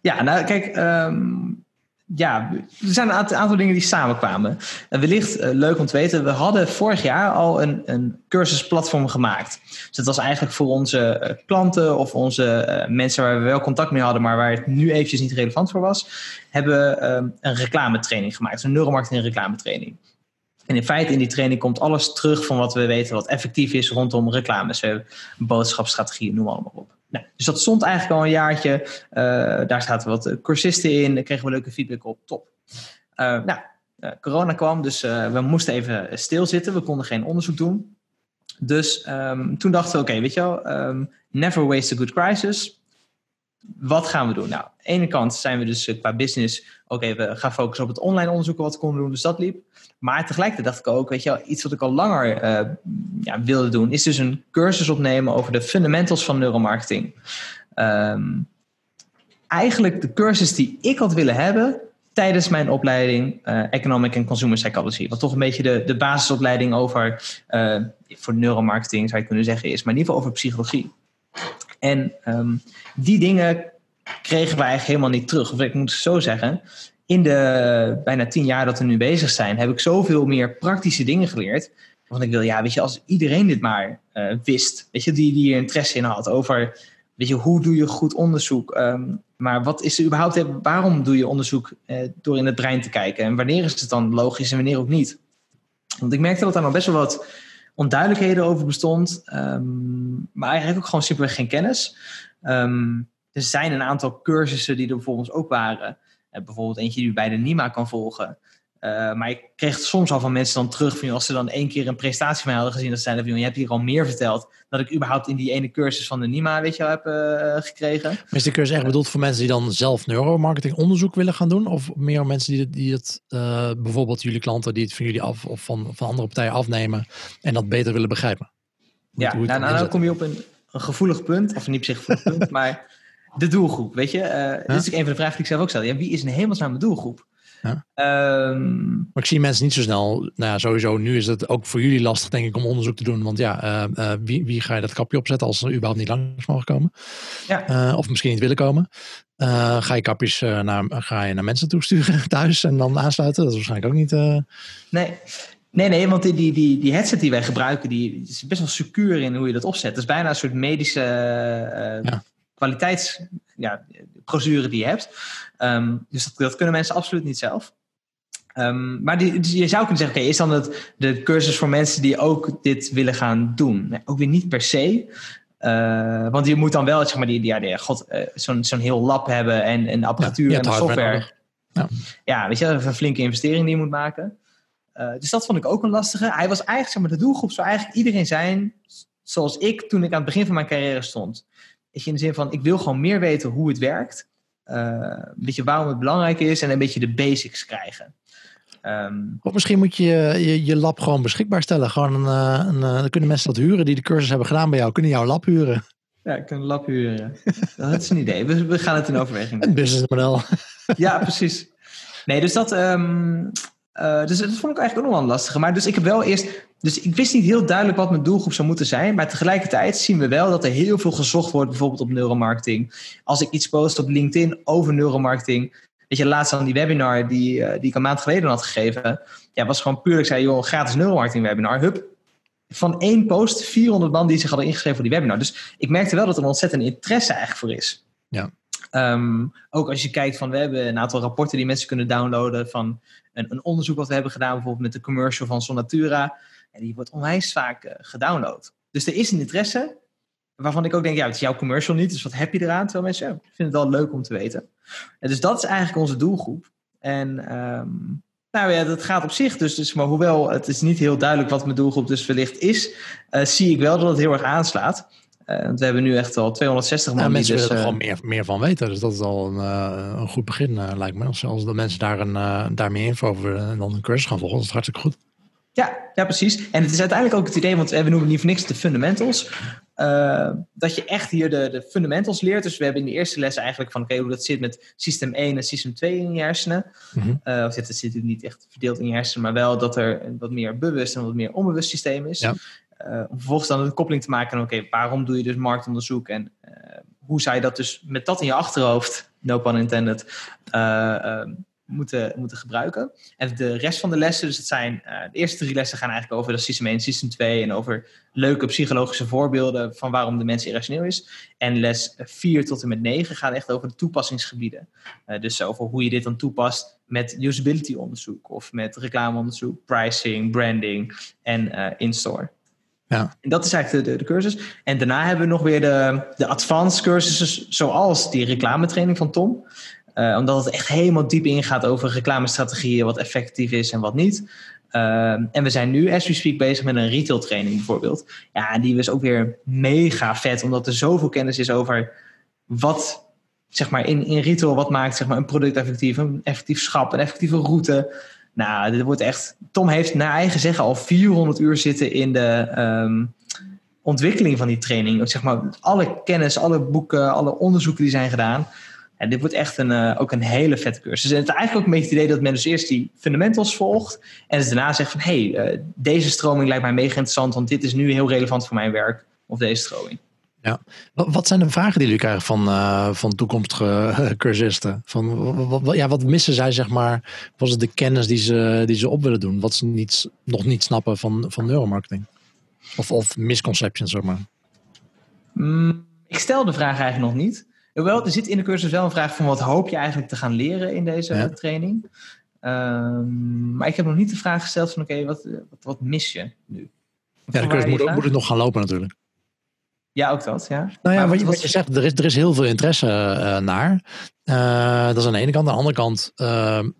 Ja, nou kijk, um, ja, er zijn een aantal dingen die samenkwamen. En wellicht uh, leuk om te weten, we hadden vorig jaar al een, een cursusplatform gemaakt. Dus dat was eigenlijk voor onze uh, klanten of onze uh, mensen waar we wel contact mee hadden, maar waar het nu eventjes niet relevant voor was, hebben we um, een reclametraining gemaakt, een neuromarketing reclametraining. En in feite in die training komt alles terug van wat we weten wat effectief is rondom reclames. Boodschapsstrategieën, noem allemaal op. Nou, dus dat stond eigenlijk al een jaartje. Uh, daar zaten wat cursisten in. Daar kregen we leuke feedback op. Top. Uh, nou, corona kwam, dus we moesten even stilzitten. We konden geen onderzoek doen. Dus um, toen dachten we, oké, weet je wel, um, never waste a good crisis. Wat gaan we doen? Nou, aan de ene kant zijn we dus qua business, oké, we gaan focussen op het online onderzoeken wat we konden doen, dus dat liep. Maar tegelijkertijd dacht ik ook, weet je wel, iets wat ik al langer uh, ja, wilde doen, is dus een cursus opnemen over de fundamentals van neuromarketing. Um, eigenlijk de cursus die ik had willen hebben tijdens mijn opleiding uh, Economic and Consumer Psychology. Wat toch een beetje de, de basisopleiding over, uh, voor neuromarketing zou je kunnen zeggen is, maar in ieder geval over psychologie. En um, die dingen kregen we eigenlijk helemaal niet terug. Of ik moet het zo zeggen, in de bijna tien jaar dat we nu bezig zijn, heb ik zoveel meer praktische dingen geleerd. Want ik wil, ja, weet je, als iedereen dit maar uh, wist, weet je, die, die er interesse in had over, weet je, hoe doe je goed onderzoek? Um, maar wat is er überhaupt, waarom doe je onderzoek uh, door in het brein te kijken? En wanneer is het dan logisch en wanneer ook niet? Want ik merkte dat daar nog best wel wat onduidelijkheden over bestond, um, maar eigenlijk ook gewoon simpelweg geen kennis. Um, er zijn een aantal cursussen die er bijvoorbeeld ook waren. Uh, bijvoorbeeld eentje die bij de NIMA kan volgen. Uh, maar ik kreeg het soms al van mensen dan terug van als ze dan één keer een prestatie van mij hadden gezien, dat zeiden van je hebt hier al meer verteld dan ik überhaupt in die ene cursus van de NIMA weet je wel, heb uh, gekregen. Maar is de cursus echt bedoeld voor mensen die dan zelf neuromarketing onderzoek willen gaan doen? Of meer mensen die, die het, uh, bijvoorbeeld jullie klanten die het van jullie af of van, van andere partijen afnemen en dat beter willen begrijpen? Hoe, ja, nou, nou, dan kom je op een, een gevoelig punt, of niet per se gevoelig punt, maar de doelgroep, weet je. Uh, ja? Dit is een van de vragen die ik zelf ook stel. Ja, wie is een hemelsnaam mijn doelgroep? Ja. Um, maar ik zie mensen niet zo snel. Nou ja, sowieso nu is het ook voor jullie lastig, denk ik, om onderzoek te doen. Want ja, uh, uh, wie, wie ga je dat kapje opzetten als ze überhaupt niet langs mogen komen? Ja. of misschien niet willen komen. ga je kapjes naar, ga je naar mensen toesturen thuis en dan aansluiten? Dat is waarschijnlijk ook niet. Nee. Nee, nee, want die, die, die, die headset die wij gebruiken, die is best wel secuur in hoe je dat opzet. Het is bijna een soort medische ja kwaliteitsprocedure ja, die je hebt. Um, dus dat, dat, kunnen mensen absoluut niet zelf. Um, maar die, dus je zou kunnen zeggen, oké, okay, is dan het, de cursus voor mensen die ook dit willen gaan doen? Nee, ook weer niet per se. Uh, want je moet dan wel, zeg maar, die, ja, die, god, uh, zo'n zo'n heel lab hebben en, en apparatuur ja, en software. Ja. ja, weet je, een flinke investering die je moet maken. Uh, dus dat vond ik ook een lastige. Hij was eigenlijk, zeg maar, de doelgroep zou eigenlijk iedereen zijn zoals ik toen ik aan het begin van mijn carrière stond in de zin van, ik wil gewoon meer weten hoe het werkt. Uh, een beetje waarom het belangrijk is en een beetje de basics krijgen. Um, of misschien moet je, je je lab gewoon beschikbaar stellen. Gewoon een, een, dan kunnen mensen dat huren die de cursus hebben gedaan bij jou, kunnen jouw lab huren. Ja, ik kan een lab huren. dat is een idee. We, we gaan het in overweging Een businessmodel. ja, precies. Nee, dus dat, um, uh, dus dat vond ik eigenlijk ook nog wel een lastige. Maar dus ik heb wel eerst. Dus ik wist niet heel duidelijk wat mijn doelgroep zou moeten zijn. Maar tegelijkertijd zien we wel dat er heel veel gezocht wordt, bijvoorbeeld op neuromarketing. Als ik iets post op LinkedIn over neuromarketing. Weet je, laatst aan die webinar die, uh, die ik een maand geleden had gegeven. Ja, was gewoon puur, ik zei, joh, gratis neuromarketing webinar. Hup, van één post 400 man die zich hadden ingeschreven voor die webinar. Dus ik merkte wel dat er een ontzettend interesse eigenlijk voor is. Ja. Um, ook als je kijkt van, we hebben een aantal rapporten die mensen kunnen downloaden van een, een onderzoek wat we hebben gedaan, bijvoorbeeld met de commercial van Sonatura. En die wordt onwijs vaak uh, gedownload. Dus er is een interesse, waarvan ik ook denk, ja, het is jouw commercial niet, dus wat heb je eraan? Terwijl mensen, ja, ik vind het wel leuk om te weten. En dus dat is eigenlijk onze doelgroep. En um, nou ja, dat gaat op zich dus, dus. Maar hoewel het is niet heel duidelijk wat mijn doelgroep dus wellicht is, uh, zie ik wel dat het heel erg aanslaat. Uh, want we hebben nu echt al 260 man. Ja, mensen dus, willen er gewoon meer, meer van weten. Dus dat is al een, een goed begin, lijkt me. Als, als de mensen daar, een, daar meer info over en dan een cursus gaan volgen, dat is hartstikke goed. Ja, ja, precies. En het is uiteindelijk ook het idee, want we noemen niet voor niks de fundamentals. Uh, dat je echt hier de, de fundamentals leert. Dus we hebben in de eerste les eigenlijk van oké, okay, hoe dat zit met systeem 1 en systeem 2 in je hersenen. Mm -hmm. uh, of het zit natuurlijk niet echt verdeeld in je hersenen, maar wel dat er een wat meer bewust en wat meer onbewust systeem is. Ja. Uh, om vervolgens dan een koppeling te maken. Oké, okay, waarom doe je dus marktonderzoek en hoe zou je dat dus met dat in je achterhoofd, no pun intended, moeten, moeten gebruiken. En de rest van de lessen, dus het zijn uh, de eerste drie lessen gaan eigenlijk over de system 1 system 2 en over leuke psychologische voorbeelden van waarom de mens irrationeel is. En les 4 tot en met 9 gaat echt over de toepassingsgebieden. Uh, dus over hoe je dit dan toepast met usability onderzoek of met reclameonderzoek, pricing, branding en uh, in-store. Ja. En dat is eigenlijk de, de, de, cursus. En daarna hebben we nog weer de, de advanced cursussen, zoals die reclametraining van Tom. Uh, omdat het echt helemaal diep ingaat over reclamestrategieën, wat effectief is en wat niet. Uh, en we zijn nu, as we speak, bezig met een retail training bijvoorbeeld. Ja, die is ook weer mega vet, omdat er zoveel kennis is over wat, zeg maar, in, in retail, wat maakt zeg maar, een product effectief, een effectief schap, een effectieve route. Nou, dit wordt echt. Tom heeft naar eigen zeggen al 400 uur zitten in de um, ontwikkeling van die training. Zeg maar, alle kennis, alle boeken, alle onderzoeken die zijn gedaan. En dit wordt echt een, uh, ook een hele vette cursus. En het is eigenlijk ook een beetje het idee dat men dus eerst die fundamentals volgt. En dus daarna zegt van, hé, hey, uh, deze stroming lijkt mij mega interessant. Want dit is nu heel relevant voor mijn werk. Of deze stroming. Ja. Wat zijn de vragen die jullie krijgen van, uh, van toekomstige cursisten? Van, wat, wat, ja, wat missen zij, zeg maar? Was het de kennis die ze, die ze op willen doen? Wat ze niet, nog niet snappen van, van neuromarketing? Of, of misconceptions, zeg maar. Mm, ik stel de vraag eigenlijk nog niet. Hoewel, er zit in de cursus wel een vraag van wat hoop je eigenlijk te gaan leren in deze ja. training. Um, maar ik heb nog niet de vraag gesteld van oké, okay, wat, wat, wat, mis je nu? Ja, de cursus moet, moet het nog gaan lopen natuurlijk. Ja, ook dat, ja. Nou ja, maar wat je, wat je zegt, er is, er is heel veel interesse uh, naar. Uh, dat is aan de ene kant. Aan de andere kant, uh,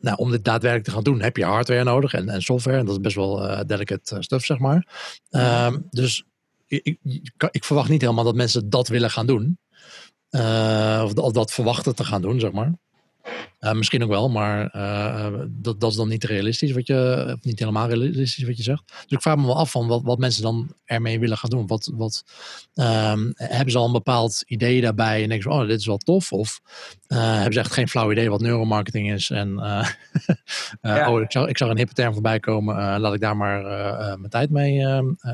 nou, om dit daadwerkelijk te gaan doen, heb je hardware nodig en, en software. En dat is best wel delicate stuff, zeg maar. Ehm, dus ik, ik, ik verwacht niet helemaal dat mensen dat willen gaan doen. Uh, of, of, dat verwachten te gaan doen, zeg maar. Uh, misschien ook wel, maar uh, dat, dat is dan niet realistisch wat je, of niet helemaal realistisch wat je zegt. Dus ik vraag me wel af van wat, wat mensen dan ermee willen gaan doen. Wat, wat um, hebben ze al een bepaald idee daarbij en denken ze, oh, dit is wel tof? Of hebben ze echt geen flauw idee wat neuromarketing is? En ja. oh, ik zag, ik zag een hippe term voorbij komen, laat ik daar maar mijn tijd mee,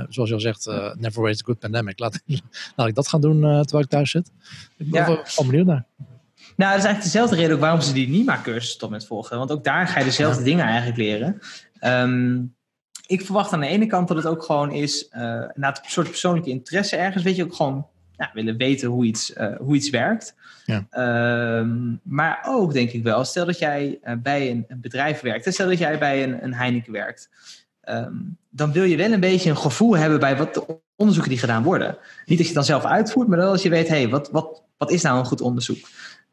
zoals je al zegt, never waste a good pandemic. Laat, laat ik dat gaan doen terwijl ik thuis zit. Ik ben ja. wel benieuwd naar. Nou, dat is eigenlijk dezelfde reden ook waarom ze die NIMA-cursus tot met volgen. Want ook daar ga je dezelfde ja. dingen eigenlijk leren. Um, ik verwacht aan de ene kant dat het ook gewoon is, uh, na een soort persoonlijke interesse ergens, weet je, ook gewoon ja, willen weten hoe iets, uh, hoe iets werkt. Ja. Um, maar ook denk ik wel, stel dat jij uh, bij een, een, bedrijf werkt, stel dat jij bij een, een Heineken werkt, um, dan wil je wel een beetje een gevoel hebben bij wat de onderzoeken die gedaan worden. Niet dat je het dan zelf uitvoert, maar wel als je weet, hé, hey, wat, wat, wat is nou een goed onderzoek?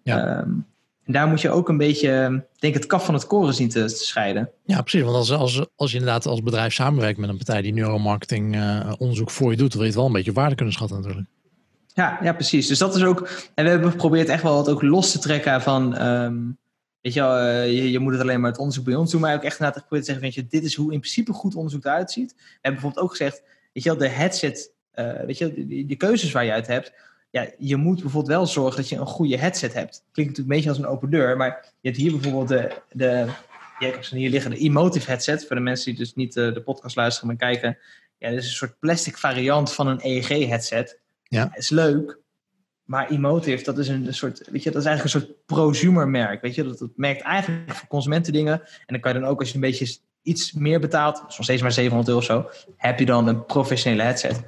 Ja. Um, en daar moet je ook een beetje, denk het kaf van het koren zien te, scheiden. Ja, precies. Want als, als, als je inderdaad als bedrijf samenwerkt met een partij die neuromarketing uh, onderzoek voor je doet, dan wil je het wel een beetje waarde kunnen schatten natuurlijk. Ja, ja, precies. Dus dat is ook. En we hebben geprobeerd echt wel wat ook los te trekken van. Um, weet je, wel, uh, je, je, moet het alleen maar het onderzoek bij ons doen, maar ook echt inderdaad geprobeerd te zeggen: weet je, dit is hoe in principe goed onderzoek eruit ziet. We hebben bijvoorbeeld ook gezegd: weet je wel, de headset, uh, weet je, de, de keuzes waar je uit hebt ja, je moet bijvoorbeeld wel zorgen dat je een goede headset hebt. Klinkt natuurlijk een beetje als een open deur, maar je hebt hier bijvoorbeeld de, de ja, ik heb ze hier liggen, de Emotive headset. Voor de mensen die dus niet uh, de podcast luisteren, maar kijken. Ja, dat is een soort plastic variant van een EEG headset. Ja. Is leuk, maar Emotive, dat is een soort, weet je, dat is eigenlijk een soort prosumer merk. Weet je, dat, dat merkt eigenlijk voor consumenten dingen. En dan kan je dan ook, als je een beetje iets meer betaalt, nog steeds maar 700 euro of zo, heb je dan een professionele headset.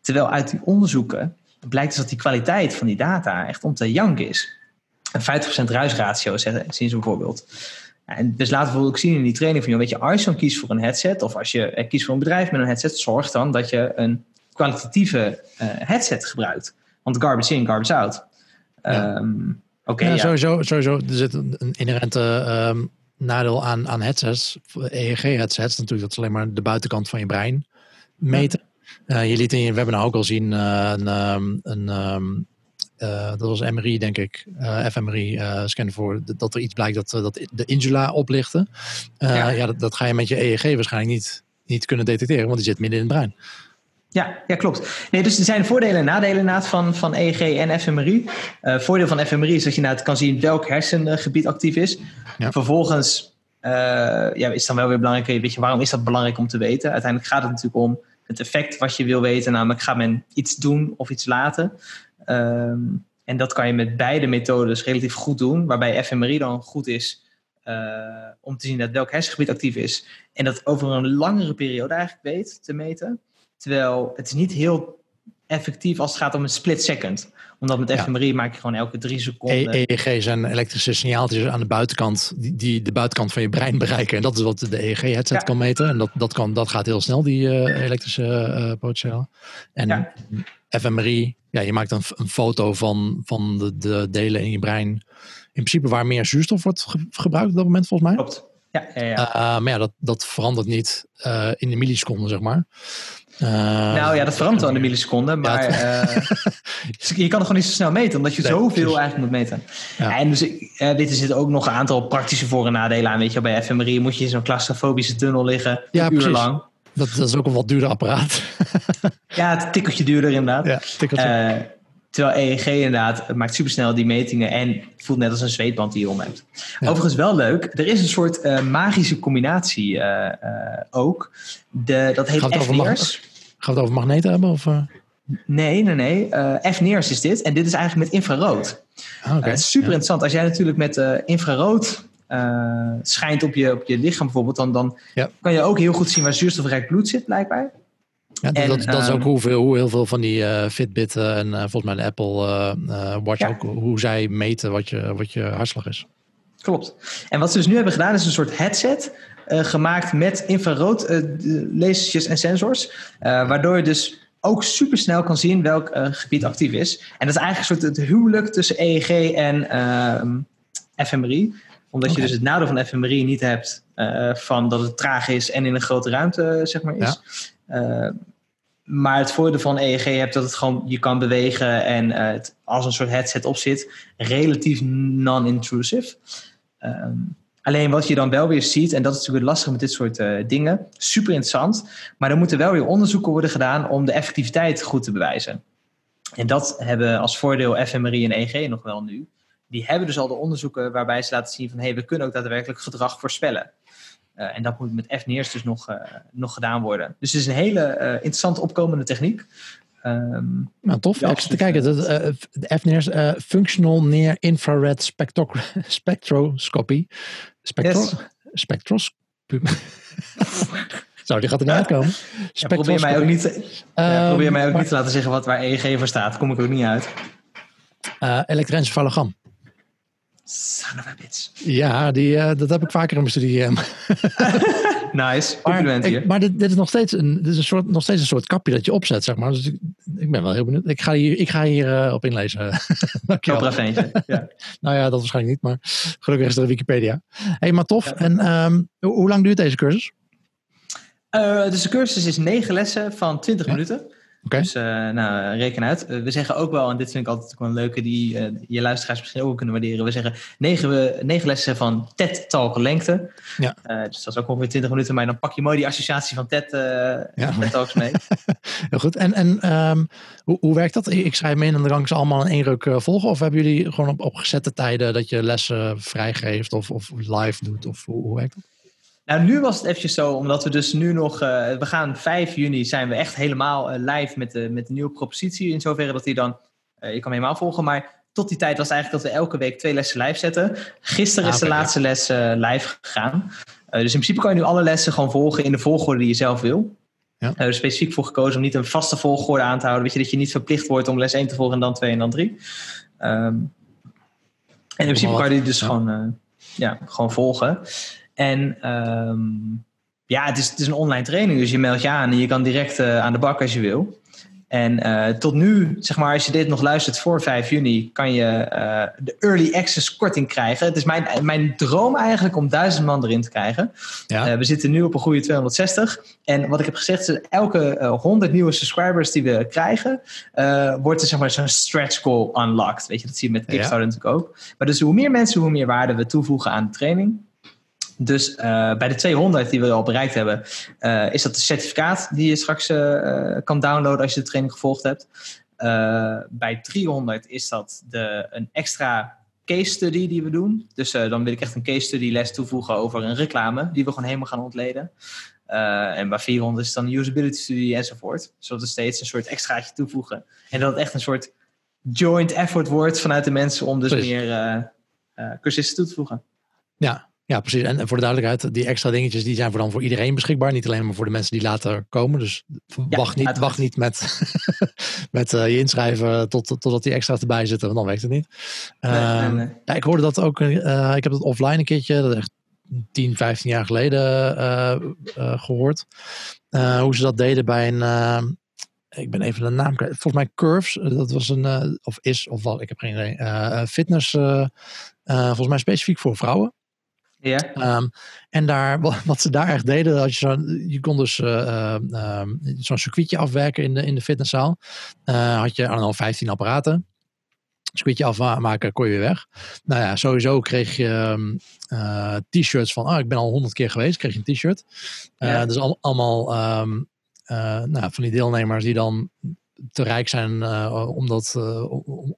Terwijl uit die onderzoeken blijkt dus dat die kwaliteit van die data echt om te janken is. Een 50% ruisratio zien ze bijvoorbeeld. En dus laten we ook zien in die training van, weet je, als je dan kiest voor een headset, of als je eh, kiest voor een bedrijf met een headset, zorg dan dat je een kwalitatieve uh, headset gebruikt. Want garbage in, garbage out. Ja. Um, ja, ja, Sowieso, sowieso, er zit een inherente um, nadeel aan, aan headsets, EEG-headsets natuurlijk, dat is alleen maar de buitenkant van je brein meten. Uh, je liet in je webinar ook al zien uh, een, um, een um, uh, dat was MRI, denk ik, uh, fMRI uh, scan voor dat er iets blijkt dat, dat de insula oplichten. Ja, ja dat, dat, ga je met je EEG waarschijnlijk niet, niet kunnen detecteren, want die zit midden in het brein. Ja, ja, klopt. Nee, dus er zijn voordelen en nadelen inderdaad van, van EEG en fMRI. voordeel van fMRI is dat je inderdaad kan zien welk hersengebied actief is. Ja. Vervolgens ja, is het dan wel weer belangrijk, weet je, waarom is dat belangrijk om te weten? Uiteindelijk gaat het natuurlijk om het effect wat je wil weten, namelijk gaat men iets doen of iets laten. Um, en dat kan je met beide methodes relatief goed doen, waarbij fMRI dan goed is uh, om te zien dat welk hersengebied actief is. En dat over een langere periode eigenlijk weet te meten. Terwijl het is niet heel effectief als het gaat om een split second. Omdat met ja. fMRI maak je gewoon elke drie seconden. EEG zijn elektrische signaaltjes aan de buitenkant, die, die de buitenkant van je brein bereiken. En dat is wat de EEG-headset ja. kan meten. En dat, dat, kan, dat gaat heel snel, die uh, elektrische uh, potentialen. En ja. fMRI, ja, je maakt een, een foto van, van de, de, delen in je brein. In principe waar meer zuurstof wordt ge gebruikt op dat moment, volgens mij. Klopt. Ja, ja, ja. Uh, maar ja, dat, dat verandert niet in de milliseconden, zeg maar. Uh, nou ja, dat verandert wel in de milliseconde, maar ja, uh, je kan het gewoon niet zo snel meten, omdat je nee, zoveel precies. eigenlijk moet meten. Ja. En dus uh, dit zitten ook nog een aantal praktische voor- en nadelen aan. Weet je, bij fMRI moet je in zo'n claustrofobische tunnel liggen, ja, een uur lang. Dat, dat, is ook een wat duurder apparaat. ja, het tikkeltje duurder inderdaad. Ja, tikkeltje. Terwijl EEG inderdaad maakt supersnel die metingen en het voelt net als een zweetband die je om hebt. Overigens wel leuk, er is een soort magische combinatie ook. De, dat heet FNIRS. Gaan we het over magneten hebben? Of, Nee, nee, nee. FNIRS is dit en dit is eigenlijk met infrarood. Ah, okay. super ja. interessant. Als jij natuurlijk met infrarood schijnt op je, op je lichaam bijvoorbeeld, dan, dan ja. kan je ook heel goed zien waar zuurstofrijk bloed zit blijkbaar. Ja, en, dat, dat is ook hoeveel, hoe heel veel van die uh, Fitbit uh, en uh, volgens mij de Apple uh, Watch ja. ook, hoe zij meten wat je, wat je hartslag is. Klopt. En wat ze dus nu hebben gedaan is een soort headset gemaakt met infrarood lasertjes en sensors. waardoor je dus ook super snel kan zien welk gebied actief is. En dat is eigenlijk een soort het huwelijk tussen EEG en ehm, fMRI. Omdat okay. je dus het nadeel van fMRI niet hebt van dat het traag is en in een grote ruimte zeg maar is. Ja. Uh, maar het voordeel van EEG hebt dat het gewoon je kan bewegen en uh, het als een soort headset op zit, relatief non-intrusive. Um, alleen wat je dan wel weer ziet, en dat is natuurlijk het lastige met dit soort uh, dingen, super interessant, maar er moeten wel weer onderzoeken worden gedaan om de effectiviteit goed te bewijzen. En dat hebben als voordeel fMRI en EEG nog wel nu. Die hebben dus al de onderzoeken waarbij ze laten zien van hé, hey, we kunnen ook daadwerkelijk gedrag voorspellen. Uh, en dat moet met FNIRS dus nog, uh, nog gedaan worden. Dus het is een hele uh, interessant opkomende techniek. Um, nou, tof. Ja, ik zit te kijken. Dat, de FNIRS, Functional Near Infrared Spectro Spectroscopy. Spectro yes. Spectroscopy. Zo, die gaat er niet uitkomen. Ja, probeer mij ook niet, um, ja, probeer mij ook maar, niet te laten zeggen wat waar EEG voor staat. Kom ik ook niet uit. elektroencefalogram. Son of a bitch. Ja, die, uh, dat heb ik vaker in mijn studie. nice, compliment hier. Maar dit, dit, is nog steeds, een, dit is een soort, nog steeds een soort kapje dat je opzet, zeg maar. Dus ik, ik ben wel heel benieuwd. Ik ga hier, ik ga hier uh, op inlezen. Dankjewel. Ja. nou ja, dat waarschijnlijk niet, maar gelukkig is er Wikipedia. hey, maar tof. Ja. En um, hoe, hoe lang duurt deze cursus? Uh, dus de cursus is negen lessen van 20 ja. minuten. Okay. Dus uh, nou, reken uit. Uh, we zeggen ook wel, en dit vind ik altijd wel een leuke, die uh, je luisteraars misschien ook kunnen waarderen. We zeggen negen, negen lessen van TED Talk lengte. Ja. dus dat is ook ongeveer 20 minuten, maar dan pak je mooi die associatie van TED, ja. TED Talks mee. Heel goed. En, en um, hoe, hoe werkt dat? Ik schrijf me in en dan kan ik ze allemaal in één ruk volgen? Of hebben jullie gewoon op, op gezette tijden dat je lessen vrijgeeft of, of live doet? Of hoe, hoe werkt dat? Nou, nu was het eventjes zo, omdat we dus nu nog... Uh, we gaan 5 juni zijn we echt helemaal uh, live met de, met de nieuwe propositie. In zoverre dat die dan... Uh, je kan hem helemaal volgen, maar tot die tijd was eigenlijk dat we elke week twee lessen live zetten. Gisteren ah, is de okay, laatste les live gegaan. dus in principe kan je nu alle lessen gewoon volgen in de volgorde die je zelf wil. Ja. er specifiek voor gekozen om niet een vaste volgorde aan te houden. Weet je, dat je niet verplicht wordt om les 1 te volgen en dan 2 en dan 3. Um, en in principe kan je die dus ja. gewoon, ja, gewoon volgen. En um, ja, het is, het is een online training, dus je meldt je aan en je kan direct uh, aan de bak als je wil. En uh, tot nu, zeg maar, als je dit nog luistert voor 5 juni, kan je uh, de early access korting krijgen. Het is mijn, mijn droom eigenlijk om duizend man erin te krijgen. Ja. we zitten nu op een goede 260. En wat ik heb gezegd is, elke 100 nieuwe subscribers die we krijgen, wordt er zeg maar zo'n stretch goal unlocked. Weet je, dat zie je met Kickstarter ja. natuurlijk ook. Maar dus hoe meer mensen, hoe meer waarde we toevoegen aan de training. Dus uh, bij de 200 die we al bereikt hebben, uh, is dat de certificaat die je straks uh, kan downloaden als je de training gevolgd hebt. bij 300 is dat de, een extra case study die we doen. Dus dan wil ik echt een case study les toevoegen over een reclame die we gewoon helemaal gaan ontleden. en bij 400 is dan een usability studie enzovoort. Zodat we steeds een soort extraatje toevoegen. En dat het echt een soort joint effort wordt vanuit de mensen om dus Precies. meer cursisten toe te voegen. Ja, ja, precies. En voor de duidelijkheid, die extra dingetjes die zijn voor dan voor iedereen beschikbaar. Niet alleen maar voor de mensen die later komen. Dus wacht, niet, wacht niet met, met uh, je inschrijven tot, totdat die extra's erbij zitten, want dan werkt het niet. Uh, nee, nee, nee. Ja, ik hoorde dat ook, uh, ik heb het offline een keertje, dat is echt 10, 15 jaar geleden gehoord. hoe ze dat deden bij een, ik ben even de naam kwijt. Volgens mij Curves, dat was een, of is, of wat, ik heb geen idee. fitness, volgens mij specifiek voor vrouwen. Ja. Um, en daar, wat, ze daar echt deden, dat je, zo, je kon dus uh, uh, zo'n circuitje afwerken in de, in de fitnesszaal. Uh, had je al 15 apparaten. Circuitje afmaken, kon je weer weg. Nou ja, sowieso kreeg je t-shirts van, oh, ik ben al honderd keer geweest, kreeg je een t-shirt. Ja. Dus al, allemaal um, nou, van die deelnemers die dan te rijk zijn uh, om dat, uh, om,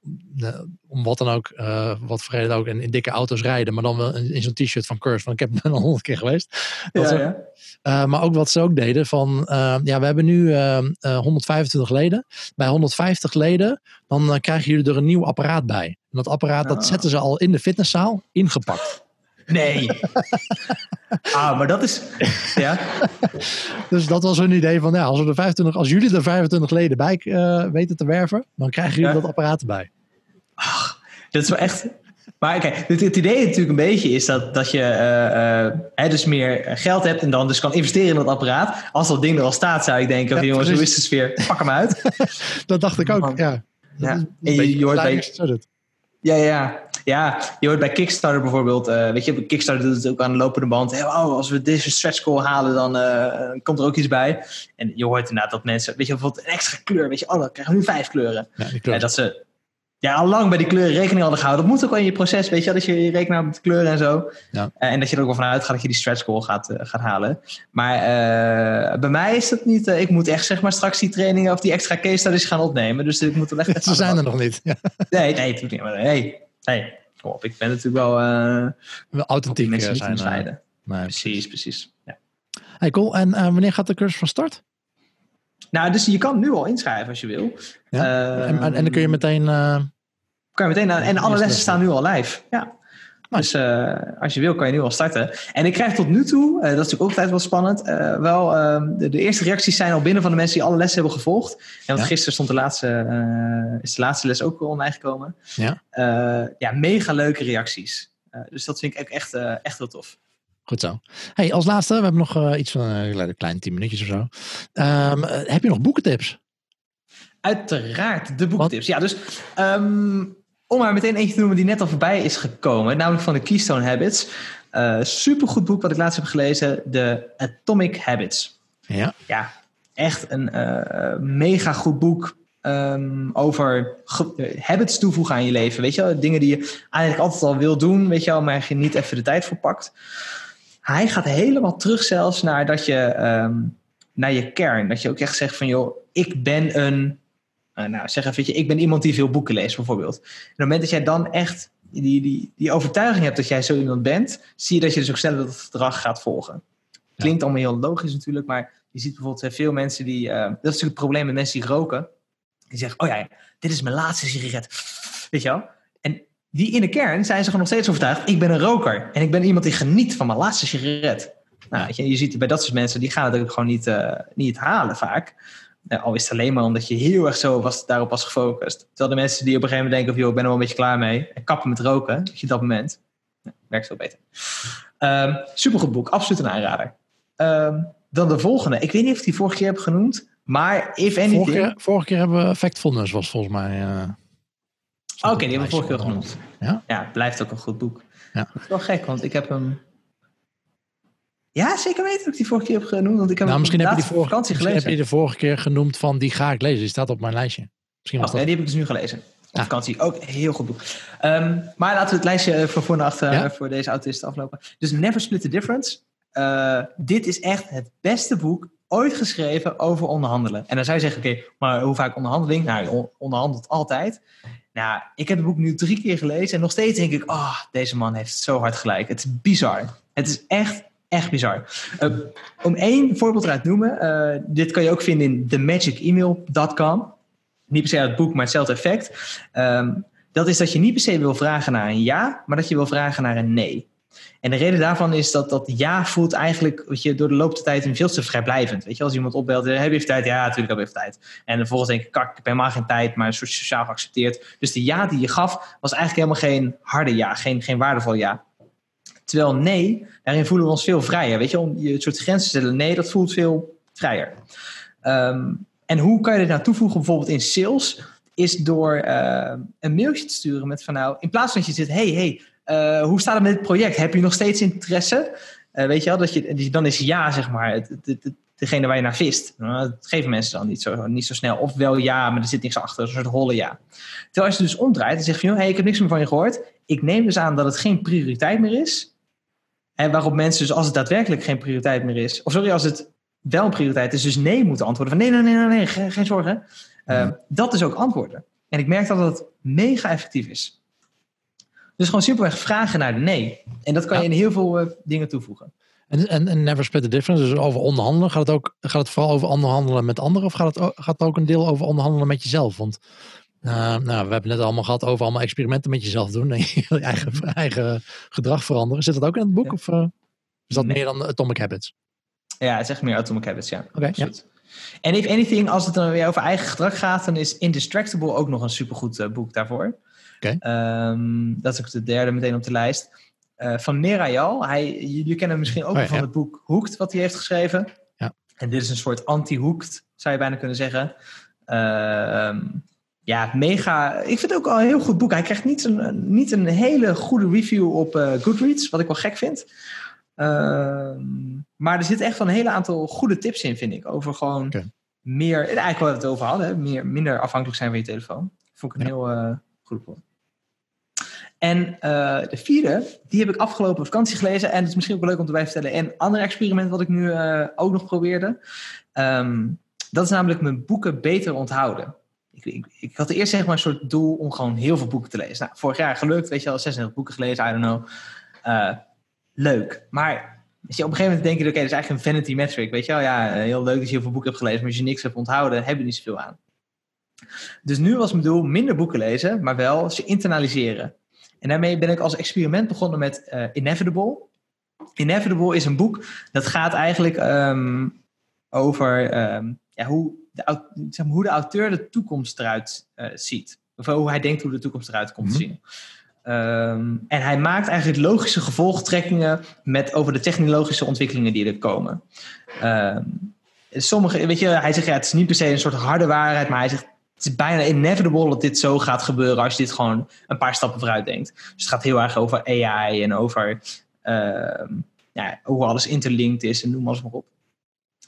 om, wat dan ook, uh, wat voor reden ook, in, in, dikke auto's rijden, maar dan wel in, in zo'n t-shirt van Curse, van ik heb ben al honderd keer geweest. Ja, ja. maar ook wat ze ook deden van, ja, we hebben nu 125 leden. Bij 150 leden, dan krijgen jullie er een nieuw apparaat bij. En dat apparaat, dat zetten ze al in de fitnesszaal ingepakt. Nee. ah, maar dat is. Ja. Dus dat was hun idee van ja, als, we er 25, als jullie er 25 leden bij uh, weten te werven, dan krijgen jullie ja. dat apparaat erbij. Ach, dat is wel echt. Maar kijk, het, het, idee natuurlijk een beetje is dat, dat je uh, uh, dus meer geld hebt en dan dus kan investeren in dat apparaat. Als dat ding er al staat, zou ik denken, ja, jongens, hoe is de sfeer? Pak hem uit. dat dacht ik ook, ja. ja. En je, je hoort bij... Ja, ja. Ja, je hoort bij Kickstarter bijvoorbeeld, uh, weet je, Kickstarter doet het ook aan de lopende band. Hey, wow, als we deze stretch goal halen, dan uh, komt er ook iets bij. En je hoort inderdaad dat mensen, weet je, bijvoorbeeld een extra kleur, weet je, oh, dan krijgen we nu vijf kleuren. Ja, ja, dat ze ja, al lang bij die kleuren rekening hadden gehouden. Dat moet ook wel in je proces, weet je, dat je rekening houdt met de kleuren en zo. Ja. Uh, en dat je er ook wel vanuit gaat dat je die stretch goal gaat, gaat halen. Maar bij mij is dat niet, ik moet echt zeg maar straks die trainingen of die extra case studies gaan opnemen. Dus ik moet er echt... Ze zijn er nog niet. Ja. Nee, nee, niet. Maar nee, nee. Kom op, ik ben natuurlijk wel... Wel authentiek mensen zijn. Nee, precies, precies. Ja. Hey, cool. En wanneer gaat de cursus van start? Nou, dus je kan nu al inschrijven als je wil. Ja? en, en, dan kun je meteen... kan je meteen en alle lessen staan nu al live. Ja. Dus uh, als je wil, kan je nu al starten. En ik krijg tot nu toe, uh, dat is natuurlijk ook altijd wel spannend, uh, wel de, de, eerste reacties zijn al binnen van de mensen die alle lessen hebben gevolgd. En want ja. gisteren stond de laatste, is de laatste les ook online gekomen. Ja, ja mega leuke reacties. dus dat vind ik echt, echt heel tof. Goed zo. Hey, als laatste, we hebben nog iets van een klein tien minuutjes of zo. Um, heb je nog boekentips? Uiteraard, de boekentips. Wat? Ja, dus... Um, om maar meteen eentje te noemen die net al voorbij is gekomen, namelijk van de Keystone Habits. Uh, supergoed boek wat ik laatst heb gelezen, de Atomic Habits. Ja. Ja, echt een mega goed boek um, over habits toevoegen aan je leven. Weet je wel, dingen die je eigenlijk altijd al wil doen, weet je wel, maar je niet even de tijd voor pakt. Hij gaat helemaal terug zelfs naar dat je, um, naar je kern. Dat je ook echt zegt van, joh, ik ben een, uh, nou zeg even, ik ben iemand die veel boeken leest bijvoorbeeld. En op het moment dat jij dan echt die, die, die overtuiging hebt dat jij zo iemand bent, zie je dat je dus ook sneller dat gedrag gaat volgen. Klinkt allemaal heel logisch natuurlijk, maar je ziet bijvoorbeeld veel mensen die, uh, dat is natuurlijk het probleem met mensen die roken die zeggen, oh ja, dit is mijn laatste sigaret. Weet je wel? Die in de kern zijn ze nog steeds overtuigd, ik ben een roker. En ik ben iemand die geniet van mijn laatste sigaret. Nou, je, je ziet bij dat soort mensen, die gaan het gewoon niet, uh, niet halen vaak. Uh, al is het alleen maar omdat je heel erg zo was, daarop was gefocust. Terwijl de mensen die op een gegeven moment denken, joh, ik ben er wel een beetje klaar mee. En kappen met roken, dat je dat moment. werkt veel beter. Um, supergoed boek, absoluut een aanrader. Um, dan de volgende. Ik weet niet of ik die vorige keer heb genoemd. Maar if anything... Vorige vorige keer hebben we Factfulness was volgens mij... Uh, Oké, die hebben we vorige keer genoemd. Ja? Ja, blijft ook een goed boek. Ja. Dat is wel gek, want ik heb hem... Ja, zeker weten dat ik die vorige keer heb genoemd. Want ik heb nou, misschien heb, je die vorige, vakantie misschien heb je de vorige keer genoemd van die ga ik lezen. Die staat op mijn lijstje. Misschien was oh, dat... nee, die heb ik dus nu gelezen. Op vakantie. Ook een heel goed boek. Um, maar laten we het lijstje van voor achter ja? voor deze autisten aflopen. Dus Never Split the Difference. Uh, dit is echt het beste boek ooit geschreven over onderhandelen. En dan zou je zeggen, oké, maar hoe vaak onderhandeling? Nou, je onderhandelt altijd. Nou, ik heb het boek nu drie keer gelezen en nog steeds denk ik, oh, deze man heeft zo hard gelijk. Het is bizar. Het is echt, echt bizar. Uh, om één voorbeeld eruit te noemen, uh, dit kan je ook vinden in themagicemail.com. Niet per se het boek, maar hetzelfde effect. Um, dat is dat je niet per se wil vragen naar een ja, maar dat je wil vragen naar een nee. En de reden daarvan is dat dat ja voelt eigenlijk weet je, door de loop der tijd een veel te vrijblijvend. Weet je, als iemand opbelt, heb je even tijd? Ja, natuurlijk heb ik even tijd. En vervolgens denk ik, kak, ik heb helemaal geen tijd, maar een soort sociaal geaccepteerd. Dus de ja die je gaf, was eigenlijk helemaal geen harde ja, geen, geen waardevol ja. Terwijl nee, daarin voelen we ons veel vrijer. Weet je, om je soort grenzen te stellen, nee, dat voelt veel vrijer. Um, en hoe kan je dit nou toevoegen, bijvoorbeeld in sales? Is door uh, een mailtje te sturen met van nou, in plaats van dat je zit, hey, hey, uh, hoe staat het met het project? Heb je nog steeds interesse? Uh, weet je wel, dat je, dan is ja, zeg maar, het, het, het, degene waar je naar vist. Nou, dat geven mensen dan niet zo, niet zo snel. Of wel ja, maar er zit niks achter, een soort holle ja. Terwijl als je dus omdraait en zegt van, hey, ik heb niks meer van je gehoord. Ik neem dus aan dat het geen prioriteit meer is. En waarop mensen dus als het daadwerkelijk geen prioriteit meer is, of sorry, als het wel een prioriteit is, dus nee moeten antwoorden. Van nee, nee, nee, nee, nee geen, geen zorgen. Uh, dat is ook antwoorden. En ik merk dat het mega effectief is. Dus gewoon simpelweg vragen naar de nee. En dat kan je in heel veel uh, dingen toevoegen. En, en, en never split the difference, dus over onderhandelen. Gaat het, ook, gaat het vooral over onderhandelen met anderen? Of gaat het, ook, gaat het ook een deel over onderhandelen met jezelf? Want uh, nou, we hebben net allemaal gehad over allemaal experimenten met jezelf doen. En je eigen, eigen gedrag veranderen. Zit dat ook in het boek? Ja. Of uh, is dat nee. meer dan Atomic Habits? Ja, het is echt meer Atomic Habits, ja. Oké, okay, ja. En if anything, als het dan weer over eigen gedrag gaat, dan is Indistractable ook nog een supergoed boek daarvoor. Okay. Um, dat is ook de derde meteen op de lijst. Uh, van Merayal. Hij, jullie kennen hem misschien ook oh, ja, van ja. het boek Hoekt, wat hij heeft geschreven. Ja. En dit is een soort anti-hoekt, zou je bijna kunnen zeggen. Uh, ja, mega. Ik vind het ook al een heel goed boek. Hij krijgt niet een, niet een hele goede review op uh, Goodreads, wat ik wel gek vind. maar er zit echt wel een hele aantal goede tips in, vind ik. Over gewoon okay. meer, eigenlijk wat we het over hadden, meer, minder afhankelijk zijn van je telefoon. Vond ik een heel uh, goed boek. En uh, de vierde, die heb ik afgelopen vakantie gelezen. En het is misschien ook leuk om te bij vertellen. Een ander experiment wat ik nu uh, ook nog probeerde. Um, dat is namelijk mijn boeken beter onthouden. Ik, ik, ik, had eerst zeg maar een soort doel om gewoon heel veel boeken te lezen. Nou, vorig jaar gelukt, weet je al, 36 boeken gelezen, I don't know. Uh, leuk. Maar als je op een gegeven moment denk je, oké, dat is eigenlijk een vanity metric. Weet je wel, ja, heel leuk dat je heel veel boeken hebt gelezen. Maar als je niks hebt onthouden, heb je niet zoveel aan. Dus nu was mijn doel minder boeken lezen, maar wel ze internaliseren. En daarmee ben ik als experiment begonnen met uh, Inevitable. Inevitable is een boek dat gaat eigenlijk um, over um, ja, hoe, de, zeg maar, hoe de auteur de toekomst eruit uh, ziet. Of hoe hij denkt hoe de toekomst eruit komt te mm -hmm. zien. Um, en hij maakt eigenlijk logische gevolgtrekkingen met, over de technologische ontwikkelingen die er komen. sommige, weet je, hij zegt ja, het is niet per se een soort harde waarheid, maar hij zegt het is bijna inevitable dat dit zo gaat gebeuren als je dit gewoon een paar stappen vooruit denkt. Dus het gaat heel erg over AI en over uh, ja, hoe alles interlinked is en noem alles maar op.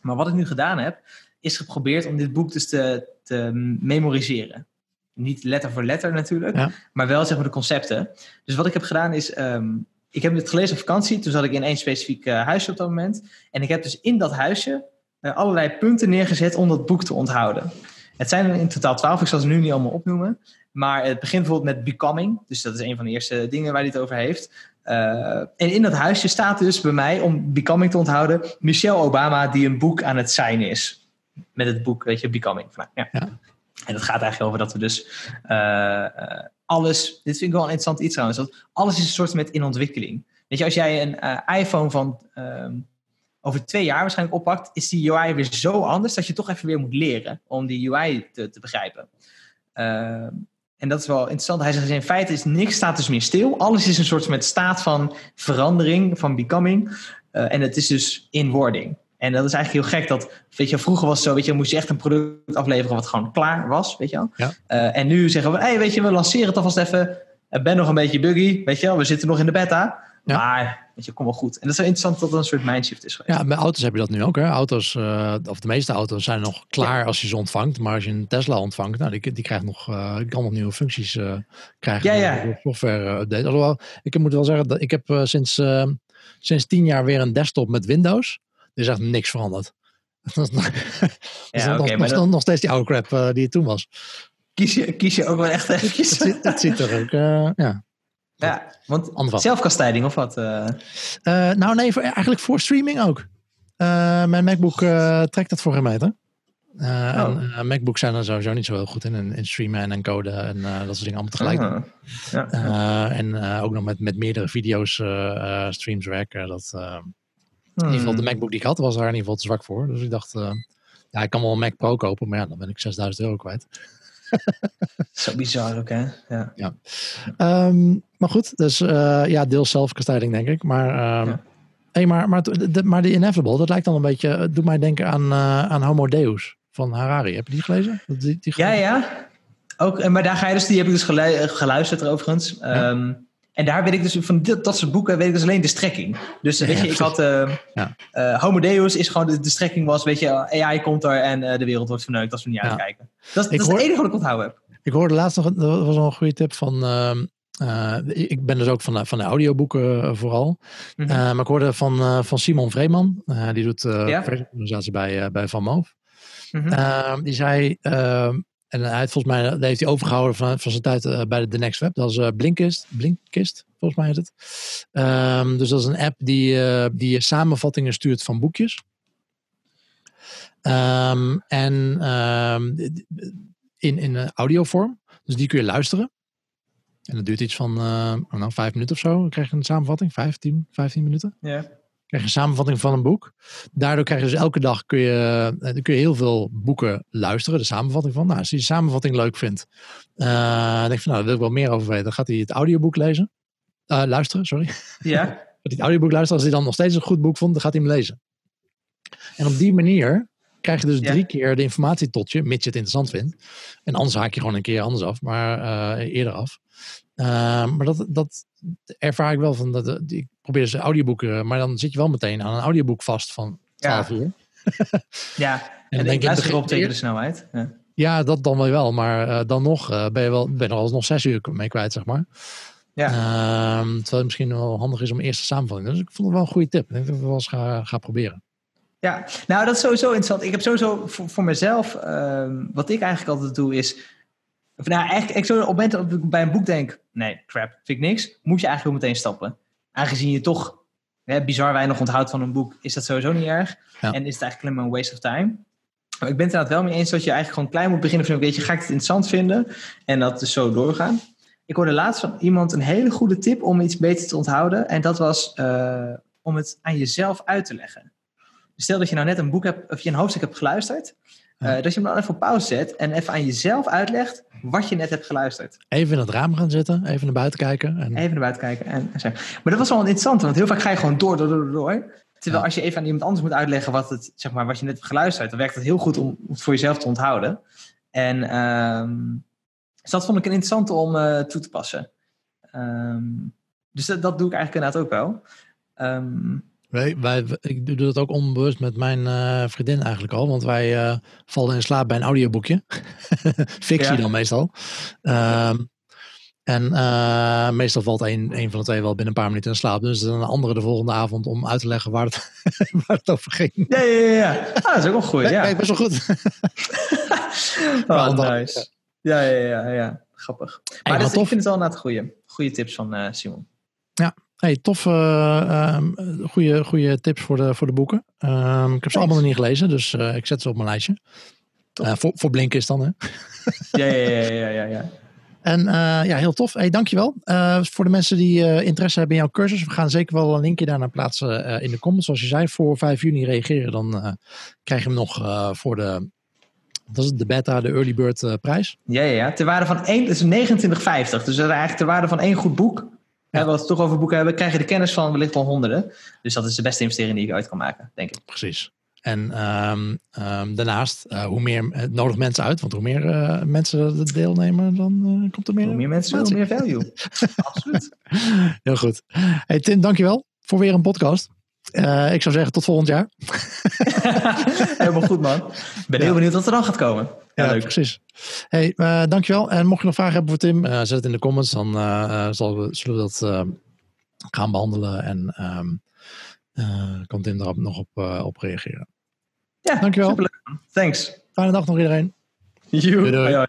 Maar wat ik nu gedaan heb, is geprobeerd om dit boek dus te, te memoriseren. Niet letter voor letter natuurlijk, Ja. maar wel zeg maar de concepten. Dus wat ik heb gedaan is, ehm, ik heb het gelezen op vakantie. Toen zat ik in één specifiek eh, huisje op dat moment. En ik heb dus in dat huisje eh, allerlei punten neergezet om dat boek te onthouden. Het zijn er in totaal twaalf, ik zal ze nu niet allemaal opnoemen. Maar het begint bijvoorbeeld met Becoming. Dus dat is een van de eerste dingen waar hij het over heeft. Uh, en in dat huisje staat dus bij mij, om Becoming te onthouden, Michelle Obama die een boek aan het signen is. Met het boek, weet je, Becoming. Nou, ja. Ja. En dat gaat eigenlijk over dat we dus uh, uh, alles, dit vind ik wel een interessant iets trouwens, dat alles is een soort met in ontwikkeling. Weet je, als jij een uh, iPhone van um, over twee jaar waarschijnlijk oppakt, is die UI weer zo anders dat je toch even weer moet leren om die UI te, te begrijpen. Uh, en dat is wel interessant. Hij zegt in feite is niks staat dus meer stil. Alles is een soort met staat van verandering, van becoming. Uh, en het is dus in wording. En dat is eigenlijk heel gek dat, weet je, vroeger was het zo, weet je, moest je echt een product afleveren wat gewoon klaar was, weet je wel. Ja. Uh, en nu zeggen we, hé, hey, weet je, we lanceren het alvast even. Het ben nog een beetje buggy, weet je wel, we zitten nog in de beta. Ja. Maar, weet je, kom wel goed. En dat is wel interessant dat er een soort mindshift is geweest. Ja, bij auto's heb je dat nu ook. Hè? Auto's, uh, of de meeste auto's zijn nog klaar ja. als je ze ontvangt. Maar als je een Tesla ontvangt, nou, die, die krijgt nog, uh, kan nog nieuwe functies uh, krijgen. Ja, ja. Door software update. Alhoewel, ik moet wel zeggen, dat ik heb sinds, sinds tien jaar weer een desktop met Windows. Er is echt niks veranderd. ja, okay, nog, dat... nog steeds die oude crap die het toen was. Kies je, kies je ook wel echt eventjes. Het, ziet, het ziet er ook, ja. Ja, want zelfkastijding of wat? Uh... Uh, nou nee, voor, eigenlijk voor streaming ook. Uh, mijn MacBook trekt dat voor geen meter. Oh. En MacBooks zijn er sowieso niet zo heel goed in, in, in streamen en encoden en dat soort dingen allemaal tegelijk. Ah. Ja, ja. en ook nog met, met meerdere video's streams werken. Dat, hmm. In ieder geval de MacBook die ik had was daar in ieder geval te zwak voor. Dus ik dacht, ja, ik kan wel een Mac Pro kopen, maar ja, dan ben ik 6000 euro kwijt. Zo bizar ook, hè? Ja. ja. Um, maar goed, dus uh, ja, deels zelfkastijding, denk ik. Maar, um, ja. hey, maar, maar, de, maar de Inevitable, dat lijkt dan een beetje, doet mij denken aan, uh, aan Homo Deus van Harari. Heb je die gelezen? Die, die ja, ja. Ook, maar daar ga je dus, die heb ik dus geluisterd overigens. Ja. Um, en daar weet ik dus van dit, dat soort boeken weet ik dus alleen de strekking. Dus weet je, ik had uh, ja. uh, Homo Deus is gewoon de, de, strekking was, weet je, AI komt er en uh, de wereld wordt verneukt als we niet uitkijken. Dat, dat is het enige wat ik onthouden heb. Ik hoorde laatst nog, dat was nog een goede tip van, uh, ik ben dus ook van de, van de audioboeken vooral. Mm -hmm. maar ik hoorde van, van Simon Vreeman, die doet ja. organisatie bij, bij Van Moof. Mm -hmm. die zei, en hij heeft volgens mij, dat heeft hij overgehouden van, van zijn tijd bij de The Next Web. Dat is Blinkist, Blinkist, volgens mij is het. Um, dus dat is een app die, uh, die samenvattingen stuurt van boekjes. Um, en um, in, in audiovorm. Dus die kun je luisteren. En dat duurt iets van nou, vijf minuten of zo. Dan krijg je een samenvatting, 15, 15 minuten. Ja. krijg je een samenvatting van een boek. Daardoor krijg je dus elke dag kun je, dan kun je heel veel boeken luisteren. De samenvatting van. Nou, als je die samenvatting leuk vindt. Uh, denk je van, nou, daar wil ik wel meer over weten. Dan gaat hij het audioboek lezen. Luisteren, sorry. Ja. gaat hij het audioboek luisteren. Als hij dan nog steeds een goed boek vond, dan gaat hij hem lezen. En op die manier krijg je dus ja. drie keer de informatie tot je, mits je het interessant vindt. En anders haak je gewoon een keer anders af, maar uh, eerder af. Uh, maar dat, dat ervaar ik wel van, dat, ik probeer dus audioboeken, maar dan zit je wel meteen aan een audioboek vast van 12 ja. uur. ja, en, en dan denk ik luister op tegen de snelheid. Ja. ja, dat dan wel, maar uh, dan nog ben je wel ben er nog zes uur mee kwijt, zeg maar. Ja. Uh, terwijl het misschien wel handig is om eerst de samenvatting. Dus ik vond het wel een goede tip. Ik denk dat ik het wel eens ga, ga proberen. Ja, nou dat is sowieso interessant. Ik heb sowieso voor, voor mezelf, uh, wat ik eigenlijk altijd doe is, of nou eigenlijk, ik zo op het moment dat ik bij een boek denk, nee, crap, vind ik niks, moet je eigenlijk wel meteen stappen. Aangezien je toch hè, bizar weinig onthoudt van een boek, is dat sowieso niet erg. Ja. En is het eigenlijk alleen maar een waste of time. Maar ik ben het inderdaad wel mee eens dat je eigenlijk gewoon klein moet beginnen van, weet je, ga ik het interessant vinden? En dat dus zo doorgaan. Ik hoorde laatst van iemand een hele goede tip om iets beter te onthouden. En dat was uh, om het aan jezelf uit te leggen. Stel dat je nou net een boek hebt, of je een hoofdstuk hebt geluisterd, ja. uh, dat je hem dan even op pauze zet en even aan jezelf uitlegt wat je net hebt geluisterd. Even in het raam gaan zitten, even naar buiten kijken. En... Even naar buiten kijken. En, en maar dat was wel interessant, want heel vaak ga je gewoon door, door, door, door. Terwijl ja. als je even aan iemand anders moet uitleggen wat, het, zeg maar, wat je net hebt geluisterd, dan werkt het heel goed om het voor jezelf te onthouden. En um, dus dat vond ik een interessante om uh, toe te passen. Um, dus dat, dat, doe ik eigenlijk inderdaad ook wel. Um, Wij, wij, ik doe dat ook onbewust met mijn uh, vriendin eigenlijk al. Want wij uh, vallen in slaap bij een audioboekje. Fictie ja. dan meestal. Um, en uh, meestal valt een, een van de twee wel binnen een paar minuten in slaap. Dus dan een andere de volgende avond om uit te leggen waar het, waar het over ging. Ja, ja, ja. Ah, dat is ook wel goed. Ja, Kijk, best wel goed. oh, nice. Ja, ja, ja, ja. Grappig. Maar hey, ik vind het wel een goede, goede tips van Simon. Ja, hey, tof. Uh, goede, goede tips voor de, voor de boeken. Um, ik heb ze allemaal nog niet gelezen, dus uh, ik zet ze op mijn lijstje. voor, voor Blinkist dan, hè? ja, ja, ja, ja, ja. ja. En ja, heel tof. Hey, dankjewel. Voor de mensen die interesse hebben in jouw cursus. We gaan zeker wel een linkje daarna plaatsen in de comments. Zoals je zei, voor 5 juni reageren. Dan krijg je hem nog voor de, dat is de beta, de early bird prijs. Ja, ja, ja. Ter waarde van één, dat is 29,50. Dus dat is eigenlijk ter waarde van één goed boek. Ja. Als we het toch over boeken hebben, krijg je de kennis van wellicht wel honderden. Dus dat is de beste investering die ik uit kan maken, denk ik. Precies. En um, um, daarnaast, uh, hoe meer het nodigt mensen uit, want hoe meer uh, mensen deelnemen, dan komt er meer. Hoe meer mensen, hoe meer value. Absoluut. Heel goed. Hey Tim, dankjewel voor weer een podcast. Ik zou zeggen tot volgend jaar. Helemaal goed man. Ik ben heel benieuwd wat er dan gaat komen. Ja, leuk. precies. Hey, dankjewel. En mocht je nog vragen hebben voor Tim, zet het in de comments. Dan zal we, zullen we dat gaan behandelen en um, kan Tim erop nog op, op reageren. Ja, dankjewel. Superleuk. Thanks. Fijne dag nog iedereen. Doei, doei.